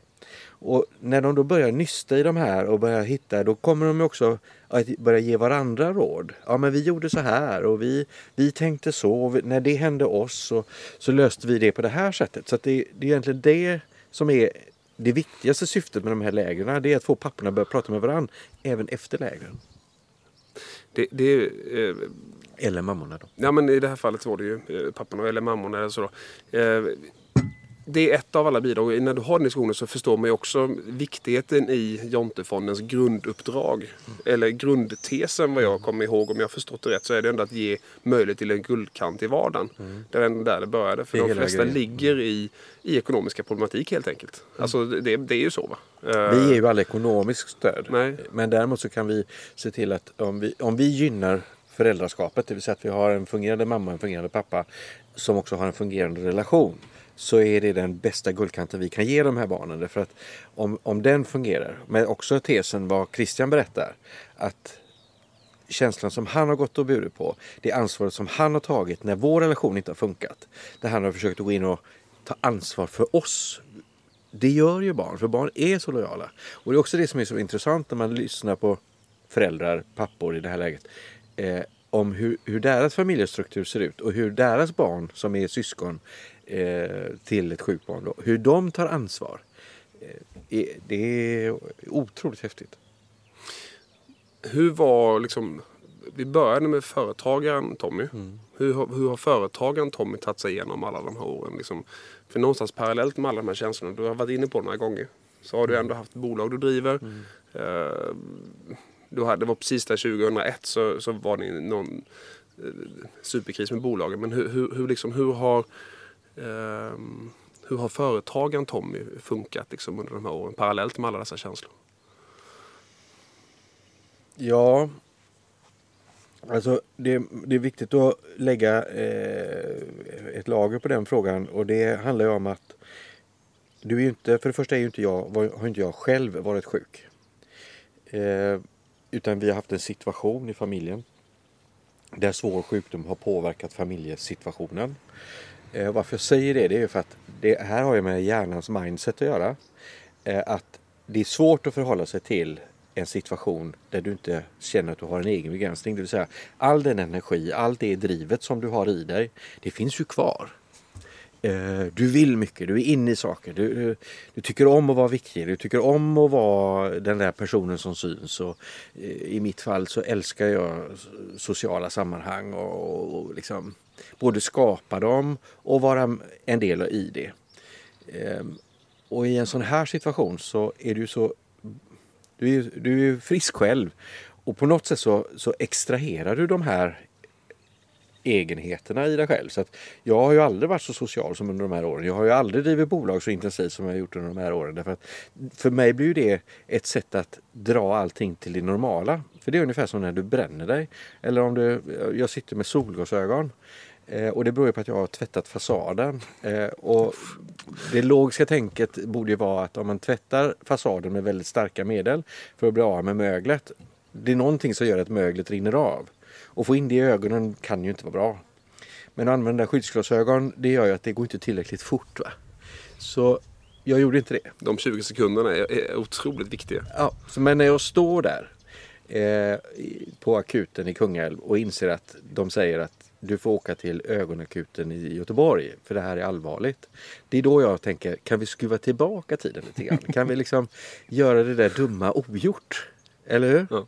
[SPEAKER 2] Och när de då börjar nysta i de här och börjar hitta, då kommer de också att börja ge varandra råd. Ja men vi gjorde så här och vi, vi tänkte så. Och vi, när det hände oss så, så löste vi det på det här sättet. Så det, det är egentligen det som är det viktigaste syftet med de här lägren. Det är att få papporna att börja prata med varandra även efter lägren.
[SPEAKER 1] Det, det, eh,
[SPEAKER 2] Eller mammorna då.
[SPEAKER 1] Ja men i det här fallet var det ju eh, papporna eller mammorna eller så. Då. Eh, det är ett av alla bidrag. När du har den diskussionen så förstår man ju också viktigheten i Jontefondens grunduppdrag. Eller grundtesen vad jag kommer ihåg om jag har förstått det rätt så är det ändå att ge möjlighet till en guldkant i vardagen. Det var ändå där det började. För
[SPEAKER 2] Det
[SPEAKER 1] de flesta
[SPEAKER 2] grejen.
[SPEAKER 1] ligger i, i ekonomiska problematik helt enkelt. Alltså det, det är ju så va. Eh,
[SPEAKER 2] Vi ger ju alla ekonomiskt stöd.
[SPEAKER 1] Nej.
[SPEAKER 2] Men däremot så kan vi se till att om vi, om vi gynnar föräldraskapet, det vill säga att vi har en fungerande mamma och en fungerande pappa som också har en fungerande relation. Så är det den bästa guldkanten vi kan ge de här barnen. Därför att om, om den fungerar, men också tesen vad Christian berättar, att känslan som han har gått och burit på, det ansvaret som han har tagit när vår relation inte har funkat. Där han har försökt att gå in och ta ansvar för oss. Det gör ju barn, för barn är så lojala. Och det är också det som är så intressant när man lyssnar på föräldrar, pappor i det här läget. Eh, om hur, hur deras familjestruktur ser ut och hur deras barn som är syskon till ett sjukt barn, då, hur de tar ansvar. Eh, det är otroligt häftigt.
[SPEAKER 1] Hur var liksom... Vi började med företagaren Tommy.
[SPEAKER 2] Mm.
[SPEAKER 1] Hur, har- hur har företagaren Tommy tagit sig igenom alla de här åren? Liksom, för någonstans parallellt med alla de här känslorna, du har varit inne på det några gånger. Så har du ändå haft bolag du driver. Eh, du hade, det var precis där 2001 så, så var det någon eh, superkris med bolagen. Men hur, hur, hur, liksom, hur har eh, Ehm, hur har företagaren Tommy funkat liksom, under de här åren parallellt med alla dessa känslor?
[SPEAKER 2] Ja, alltså det, det är viktigt att lägga eh, ett lager på den frågan och det handlar ju om att du är ju inte, för det första är ju inte jag, har inte jag själv varit sjuk. Eh, utan vi har haft en situation i familjen där svår sjukdom har påverkat familjesituationen. Eh, varför jag säger det, det är för att det här har ju med hjärnans mindset att göra. Eh, att det är svårt att förhålla sig till en situation där du inte känner att du har en egen begränsning. Det vill säga all den energi, allt det drivet som du har i dig, det finns ju kvar. Eh, du vill mycket, du är inne i saker. Du, du, tycker om att vara viktig, du tycker om att vara den där personen som syns. Och eh, I mitt fall så älskar jag sociala sammanhang och, och liksom både skapa dem och vara en del i det. Ehm, och i en sån här situation så är du så... Du är, du är frisk själv och på något sätt så, så extraherar du de här egenheterna i dig själv. Så att jag har ju aldrig varit så social som under de här åren. Jag har ju aldrig drivit bolag så intensivt som jag har gjort under de här åren. Därför att för mig blir ju det ett sätt att dra allting till det normala. För det är ungefär som när du bränner dig. Eller om du, jag sitter med solglasögon. Eh, och det beror ju på att jag har tvättat fasaden. Eh, och det logiska tänket borde ju vara att om man tvättar fasaden med väldigt starka medel för att bli av med möglet. Det är någonting som gör att möglet rinner av. Och få in det i ögonen kan ju inte vara bra. Men att använda skyddsglasögon det gör ju att det går inte tillräckligt fort. Va? Så jag gjorde inte det.
[SPEAKER 1] De 20 sekunderna är, otroligt viktiga.
[SPEAKER 2] Ja, men när jag står där eh, på akuten i Kungälv och inser att de säger att du får åka till ögonakuten i Göteborg för det här är allvarligt. Det är då jag tänker, kan vi skruva tillbaka tiden lite grann? Kan vi liksom göra det där dumma ogjort? Eller hur? Ja.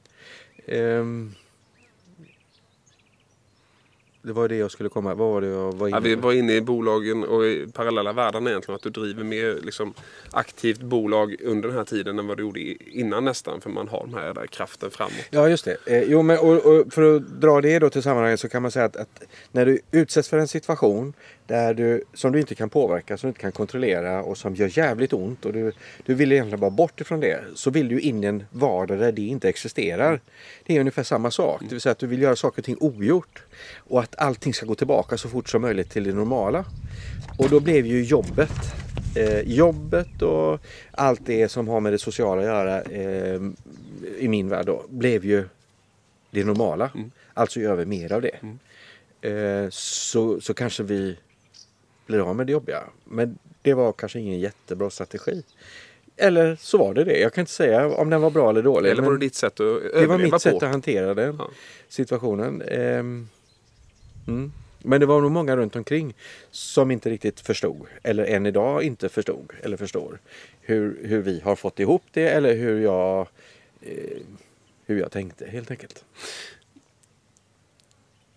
[SPEAKER 2] Um, det var det jag skulle komma. Vad var det jag var inne
[SPEAKER 1] ja, Vi var inne i bolagen och i parallella världarna egentligen. Att du driver mer liksom, aktivt bolag under den här tiden än vad du gjorde innan nästan. För man har den här där kraften framåt.
[SPEAKER 2] Ja just det. Eh, jo, men, och, och, för att dra det då till sammanhanget så kan man säga att, att, när du utsätts för en situation där du, som du inte kan påverka, som du inte kan kontrollera och som gör jävligt ont och du, du vill egentligen bara bort ifrån det. Så vill du in i en vardag där det inte existerar. Det är ungefär samma sak. Det vill säga att du vill göra saker och ting ogjort. Och att allting ska gå tillbaka så fort som möjligt till det normala. Och då blev ju jobbet eh, jobbet och allt det som har med det sociala att göra eh, i min värld då, blev ju det normala. Mm. Alltså gör vi mer av det. Mm. Eh, så, så kanske vi blir av med det jobbiga. Men det var kanske ingen jättebra strategi. Eller så var det det. Jag kan inte säga om den var bra eller dålig.
[SPEAKER 1] Eller var det ditt sätt att överleva
[SPEAKER 2] Det var mitt
[SPEAKER 1] på?
[SPEAKER 2] sätt att hantera den ja. situationen. Um, mm. Men det var nog många runt omkring som inte riktigt förstod. Eller än idag inte förstod eller förstår. Hur, hur vi har fått ihop det eller hur jag, eh, hur jag tänkte helt enkelt.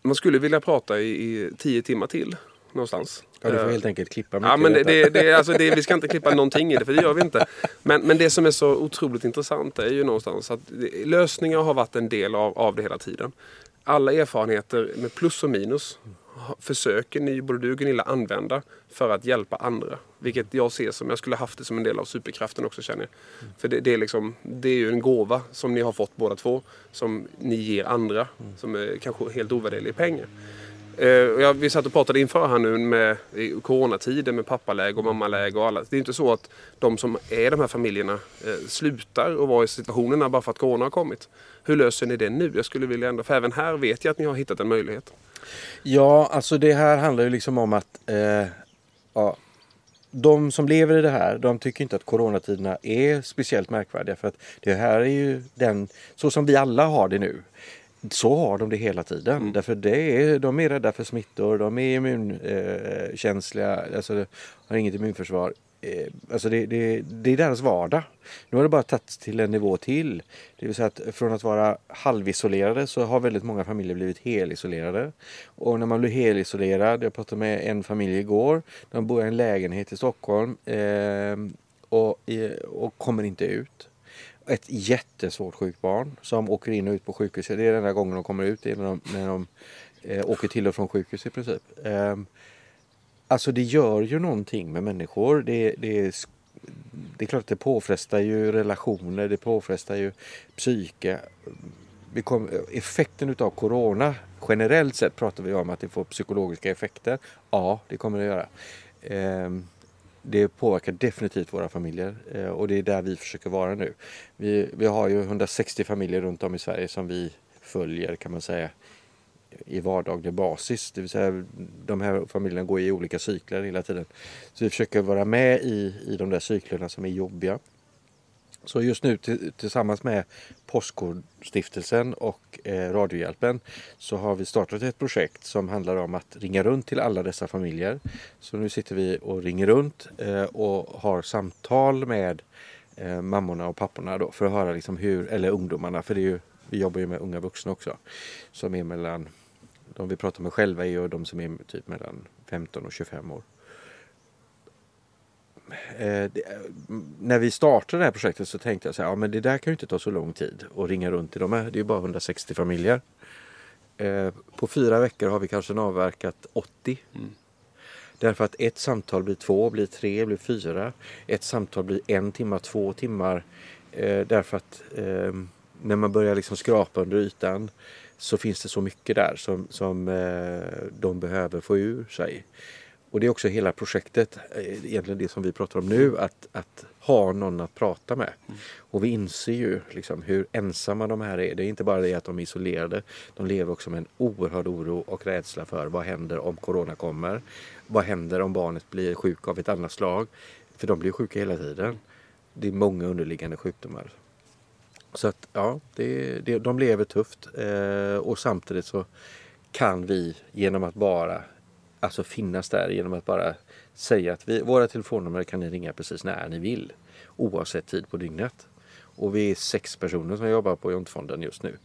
[SPEAKER 1] Man skulle vilja prata i, i tio timmar till någonstans.
[SPEAKER 2] Ja, du får helt enkelt klippa mycket
[SPEAKER 1] ja, men det, det, det, alltså det, Vi ska inte klippa någonting i det, för det gör vi inte. Men, men det som är så otroligt intressant är ju någonstans att lösningar har varit en del av, av det hela tiden. Alla erfarenheter med plus och minus försöker ni, både du och Gunilla, använda för att hjälpa andra. Vilket jag ser som, jag skulle haft det som en del av superkraften också känner jag. Mm. För det, det, är liksom, det är ju en gåva som ni har fått båda två. Som ni ger andra. Mm. Som är kanske helt ovärderlig pengar. Eh, vi satt och pratade inför här nu med coronatider med pappaläge och mammaläge och alla. Det är inte så att de som är i de här familjerna eh, slutar att vara i situationerna bara för att corona har kommit. Hur löser ni det nu? Jag skulle vilja ändå, för även här vet jag att ni har hittat en möjlighet.
[SPEAKER 2] Ja, alltså det här handlar ju liksom om att eh, ja, de som lever i det här, de tycker inte att coronatiderna är speciellt märkvärdiga. För att det här är ju den, så som vi alla har det nu. Så har de det hela tiden. Mm. Därför det är, de är rädda för smittor, de är immunkänsliga, eh, alltså har inget immunförsvar. Eh, alltså det, det, det, är deras vardag. Nu har det bara tagits till en nivå till. Det vill säga att från att vara halvisolerade så har väldigt många familjer blivit helisolerade. Och när man blir helisolerad, jag pratade med en familj igår, de bor i en lägenhet i Stockholm eh, och, och kommer inte ut ett jättesvårt sjukt barn som åker in och ut på sjukhuset. Det är den enda gången de kommer ut, det är när de, när de eh, åker till och från sjukhus i princip. Eh, alltså det gör ju någonting med människor. Det, det, är, det är klart att det påfrestar ju relationer, det påfrestar ju psyke. Vi kom, effekten utav Corona, generellt sett pratar vi om att det får psykologiska effekter. Ja, det kommer det göra. Eh, det påverkar definitivt våra familjer eh, och det är där vi försöker vara nu. Vi, vi har ju 160 familjer runt om i Sverige som vi följer kan man säga i vardaglig basis. Det vill säga de här familjerna går i olika cykler hela tiden. Så vi försöker vara med i, i de där cyklerna som är jobbiga. Så just nu tillsammans med Postkodstiftelsen och eh, Radiohjälpen så har vi startat ett projekt som handlar om att ringa runt till alla dessa familjer. Så nu sitter vi och ringer runt eh, och har samtal med eh, mammorna och papporna då för att höra liksom hur, eller ungdomarna, för det är ju, vi jobbar ju med unga vuxna också, som är mellan, de vi pratar med själva är ju de som är typ mellan 15 och 25 år eh, det, när vi startade det här projektet så tänkte jag så här, ja men det där kan ju inte ta så lång tid att ringa runt till de här. Det är ju bara 160 familjer. Eh, på fyra veckor har vi kanske avverkat 80. Mm. Därför att ett samtal blir två, blir tre, blir fyra. Ett samtal blir en timme, två timmar. Eh, därför att eh, när man börjar liksom skrapa under ytan så finns det så mycket där som, som eh, de behöver få ur sig. Och det är också hela projektet, eh, egentligen det som vi pratar om nu, att, att ha någon att prata med. Mm. Och vi inser ju liksom hur ensamma de här är. Det är inte bara det att de är isolerade, de lever också med en oerhörd oro och rädsla för vad händer om Corona kommer? Vad händer om barnet blir sjuk av ett annat slag? För de blir sjuka hela tiden. Det är många underliggande sjukdomar. Så att ja, det, det, de lever tufft eh, och samtidigt så kan vi genom att bara alltså finnas där genom att bara säga att vi, våra telefonnummer kan ni ringa precis när ni vill. Oavsett tid på dygnet. Och vi är sex personer som jobbar på Jontfonden just nu.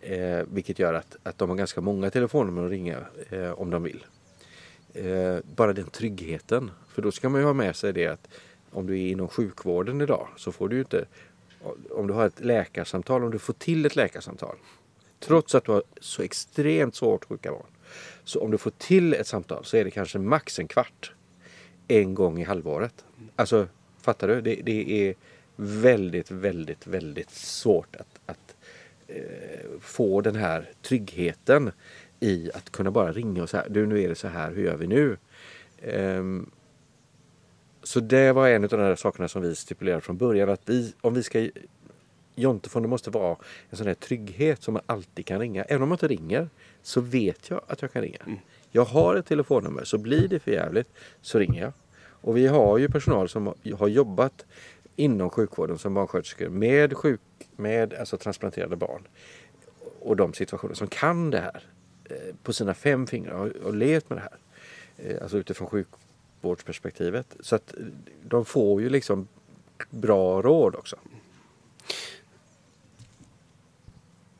[SPEAKER 2] Eh, vilket gör att, att de har ganska många telefonnummer att ringa eh, om de vill. Eh, bara den tryggheten. För då ska man ju ha med sig det att om du är inom sjukvården idag så får du ju inte om du har ett läkarsamtal, om du får till ett läkarsamtal trots att du har så extremt svårt sjuka barn så om du får till ett samtal så är det kanske max en kvart. En gång i halvåret. Alltså, fattar du? Det, det är väldigt, väldigt, väldigt svårt att, att eh, få den här tryggheten i att kunna bara ringa och säga du nu är det så här, hur gör vi nu? Um, så det var en av de där sakerna som vi stipulerade från början att vi, om vi ska Jontefonden måste vara en sån här trygghet som man alltid kan ringa. Även om man inte ringer så vet jag att jag kan ringa. Mm. Jag har ett telefonnummer så blir det för jävligt så ringer jag. Och vi har ju personal som har jobbat inom sjukvården som barnsköterskor med, sjuk, med alltså transplanterade barn. Och de situationer som kan det här eh, på sina fem fingrar och, och levt med det här. Eh, alltså utifrån sjukvårdsperspektivet. Så att de får ju liksom bra råd också.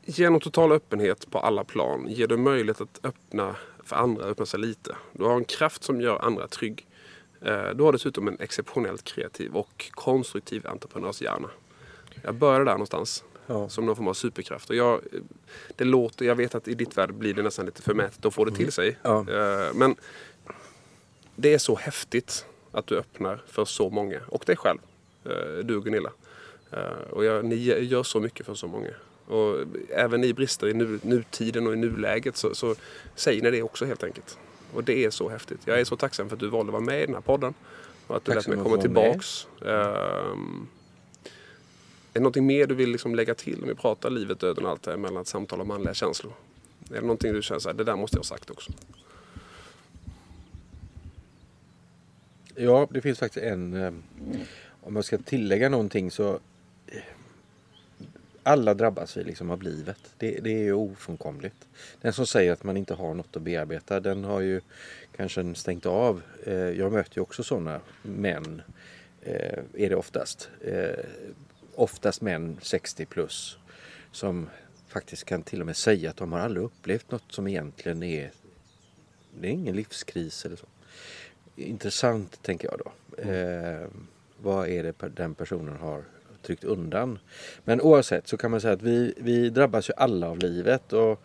[SPEAKER 1] Genom total öppenhet på alla plan ger du möjlighet att öppna för andra, öppna sig lite. Du har en kraft som gör andra trygg. Eh, du har dessutom en exceptionellt kreativ och konstruktiv entreprenörshjärna. Jag började där någonstans. Ja. Som någon form av superkraft. Och jag, det låter, jag vet att i ditt värld blir det nästan lite förmätet att få det till mm. sig. Ja. Eh, men det är så häftigt att du öppnar för så många. Och dig själv. Eh, du och Gunilla. Och jag, ni gör så mycket för så många. Och även i brister i nu, nutiden och i nuläget så, så säger ni det också helt enkelt. Och det är så häftigt. Jag är så tacksam för att du valde att vara med i den här podden. Och att du lät mig komma tillbaks. Um, är det någonting mer du vill liksom lägga till när vi pratar livet, döden och allt det här mellan ett samtal om manliga känslor? Är det någonting du känner så här, det där måste jag ha sagt också?
[SPEAKER 2] Ja, det finns faktiskt en... Eh, om jag ska tillägga någonting så alla drabbas vi liksom av livet. Det, det, är ju ofrånkomligt. Den som säger att man inte har något att bearbeta den har ju kanske stängt av. Eh, jag möter ju också sådana män. Eh, är det oftast. Eh, oftast män 60 plus. Som faktiskt kan till och med säga att de har aldrig upplevt något som egentligen är det är ingen livskris eller så. Intressant tänker jag då. Mm. vad är det den personen har tryckt undan. Men oavsett så kan man säga att vi, vi drabbas ju alla av livet och,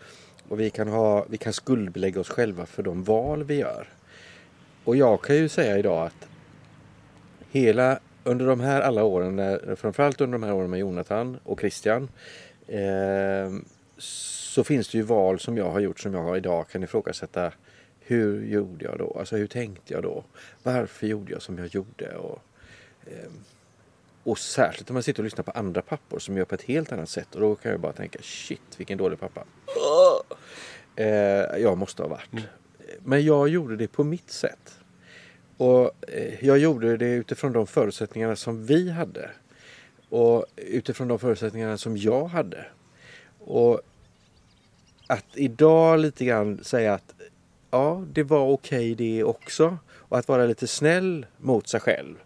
[SPEAKER 2] och vi, kan ha, vi kan skuldbelägga oss själva för de val vi gör. Och jag kan ju säga idag att hela under de här alla åren, när, framförallt under de här åren med Jonathan och Christian eh, så finns det ju val som jag har gjort som jag idag kan ifrågasätta. Hur gjorde jag då? Alltså hur tänkte jag då? Varför gjorde jag som jag gjorde? Och, eh, och särskilt när man sitter och lyssnar på andra pappor som gör på ett helt annat sätt. Och då kan jag bara tänka shit vilken dålig pappa. Eh, jag måste ha varit. Mm. Men jag gjorde det på mitt sätt. Och eh, jag gjorde det utifrån de förutsättningarna som vi hade. Och utifrån de förutsättningarna som jag hade. Och att idag lite grann säga att ja, det var okej okay det också. Och att vara lite snäll mot sig själv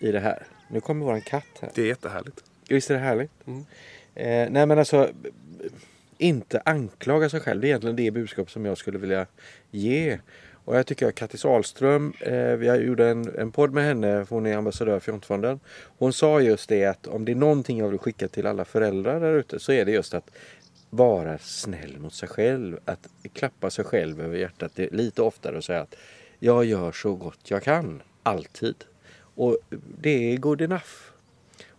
[SPEAKER 2] i det här. Nu kommer våran katt här.
[SPEAKER 1] Det är jättehärligt.
[SPEAKER 2] Visst är det härligt? Mm. Eh, nej men alltså inte anklaga sig själv. Det är egentligen det budskap som jag skulle vilja ge. Och jag tycker att Kattis Ahlström, eh, vi gjorde en, en podd med henne, hon är ambassadör för Frontfonden. Hon sa just det att om det är någonting jag vill skicka till alla föräldrar där ute så är det just att vara snäll mot sig själv. Att klappa sig själv över hjärtat lite oftare och säga att jag gör så gott jag kan. Alltid. Och det är good enough.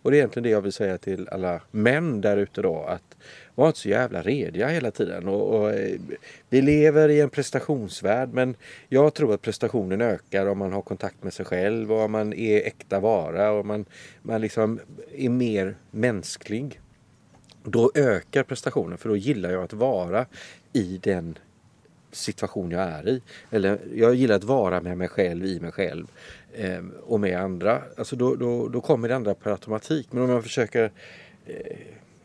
[SPEAKER 2] Och det är egentligen det jag vill säga till alla män där ute då. Att var inte så jävla rediga hela tiden. Och, och, eh, vi lever i en prestationsvärld men jag tror att prestationen ökar om man har kontakt med sig själv och om man är äkta vara och man, man liksom är mer mänsklig. Då ökar prestationen för då gillar jag att vara i den situation jag är i. Eller jag gillar att vara med mig själv, i mig själv eh, och med andra. Alltså då, då, då kommer det andra per automatik. Men om jag försöker eh,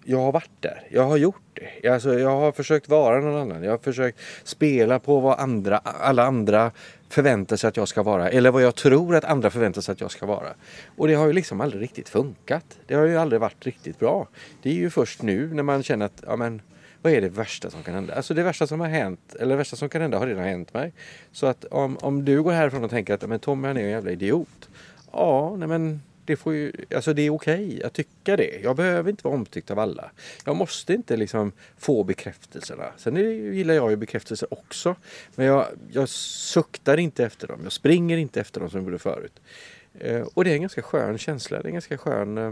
[SPEAKER 2] jag har varit där. Jag har gjort det. Alltså, jag har försökt vara någon annan. Jag har försökt spela på vad andra, alla andra förväntar sig att jag ska vara. Eller vad jag tror att andra förväntar sig att jag ska vara. Och det har ju liksom aldrig riktigt funkat. Det har ju aldrig varit riktigt bra. Det är ju först nu när man känner att, ja men vad är det värsta som kan hända? Alltså det värsta som har hänt, eller det värsta som kan hända har redan hänt mig. Så att om, om du går härifrån och tänker att men Tommy han är en jävla idiot. Ja, nej men det, får ju, alltså det är okej okay att tycka det. Jag behöver inte vara omtyckt av alla. Jag måste inte liksom få bekräftelserna. Sen är, gillar jag ju bekräftelser också. Men jag, jag suktar inte efter dem. Jag springer inte efter dem som jag gjorde förut. Eh, och det är en ganska skön känsla. Det är en ganska skön, eh,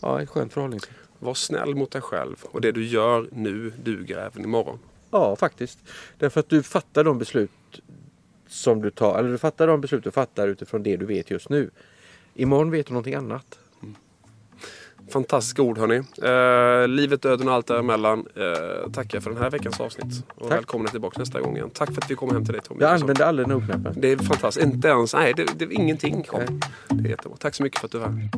[SPEAKER 2] ja, en skön förhållningssätt.
[SPEAKER 1] Var snäll mot dig själv och det du gör nu duger även imorgon.
[SPEAKER 2] Ja, faktiskt. Därför att du fattar de beslut som du tar, eller du fattar de beslut du fattar utifrån det du vet just nu. Imorgon vet du någonting annat. Mm.
[SPEAKER 1] Fantastiska ord hörni. Eh, livet, döden och allt däremellan. Eh, tackar för den här veckans avsnitt. Och Tack. välkomna tillbaka nästa gång igen. Tack för att vi kom hem till dig Tommy.
[SPEAKER 2] Jag använde aldrig nogknappen.
[SPEAKER 1] Det är fantastiskt. Inte ens, nej det, det, ingenting kom. Det är jättebra. Tack så mycket för att du var här.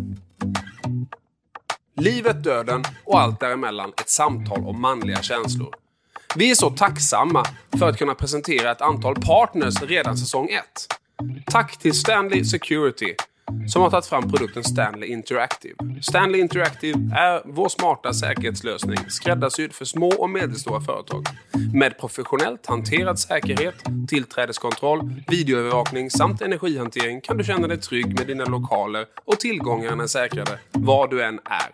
[SPEAKER 1] Livet, döden och allt däremellan. Ett samtal om manliga känslor. Vi är så tacksamma för att kunna presentera ett antal partners redan säsong 1. Tack till Stanley Security som har tagit fram produkten Stanley Interactive. Stanley Interactive är vår smarta säkerhetslösning skräddarsydd för små och medelstora företag. Med professionellt hanterad säkerhet, tillträdeskontroll, videoövervakning samt energihantering kan du känna dig trygg med dina lokaler och tillgångarna är säkrade var du än är.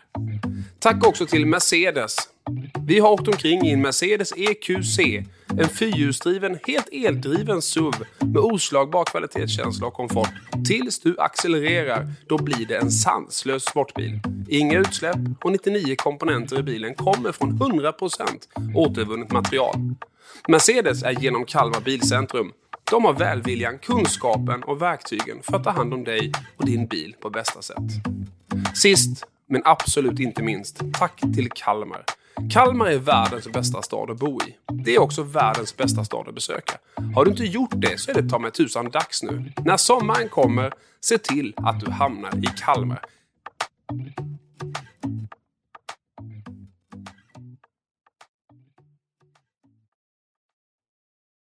[SPEAKER 1] Tack också till Mercedes vi har åkt omkring i en Mercedes EQC. En fyrhjulsdriven, helt eldriven SUV med oslagbar kvalitetskänsla och komfort. Tills du accelererar, då blir det en sanslös sportbil. Inga utsläpp och 99 komponenter i bilen kommer från 100% återvunnet material. Mercedes är genom Kalmar Bilcentrum. De har välviljan, kunskapen och verktygen för att ta hand om dig och din bil på bästa sätt. Sist, men absolut inte minst, tack till Kalmar. Kalmar är världens bästa stad att bo i. Det är också världens bästa stad att besöka. Har du inte gjort det så är det ta mig tusan dags nu. När sommaren kommer, se till att du hamnar i Kalmar.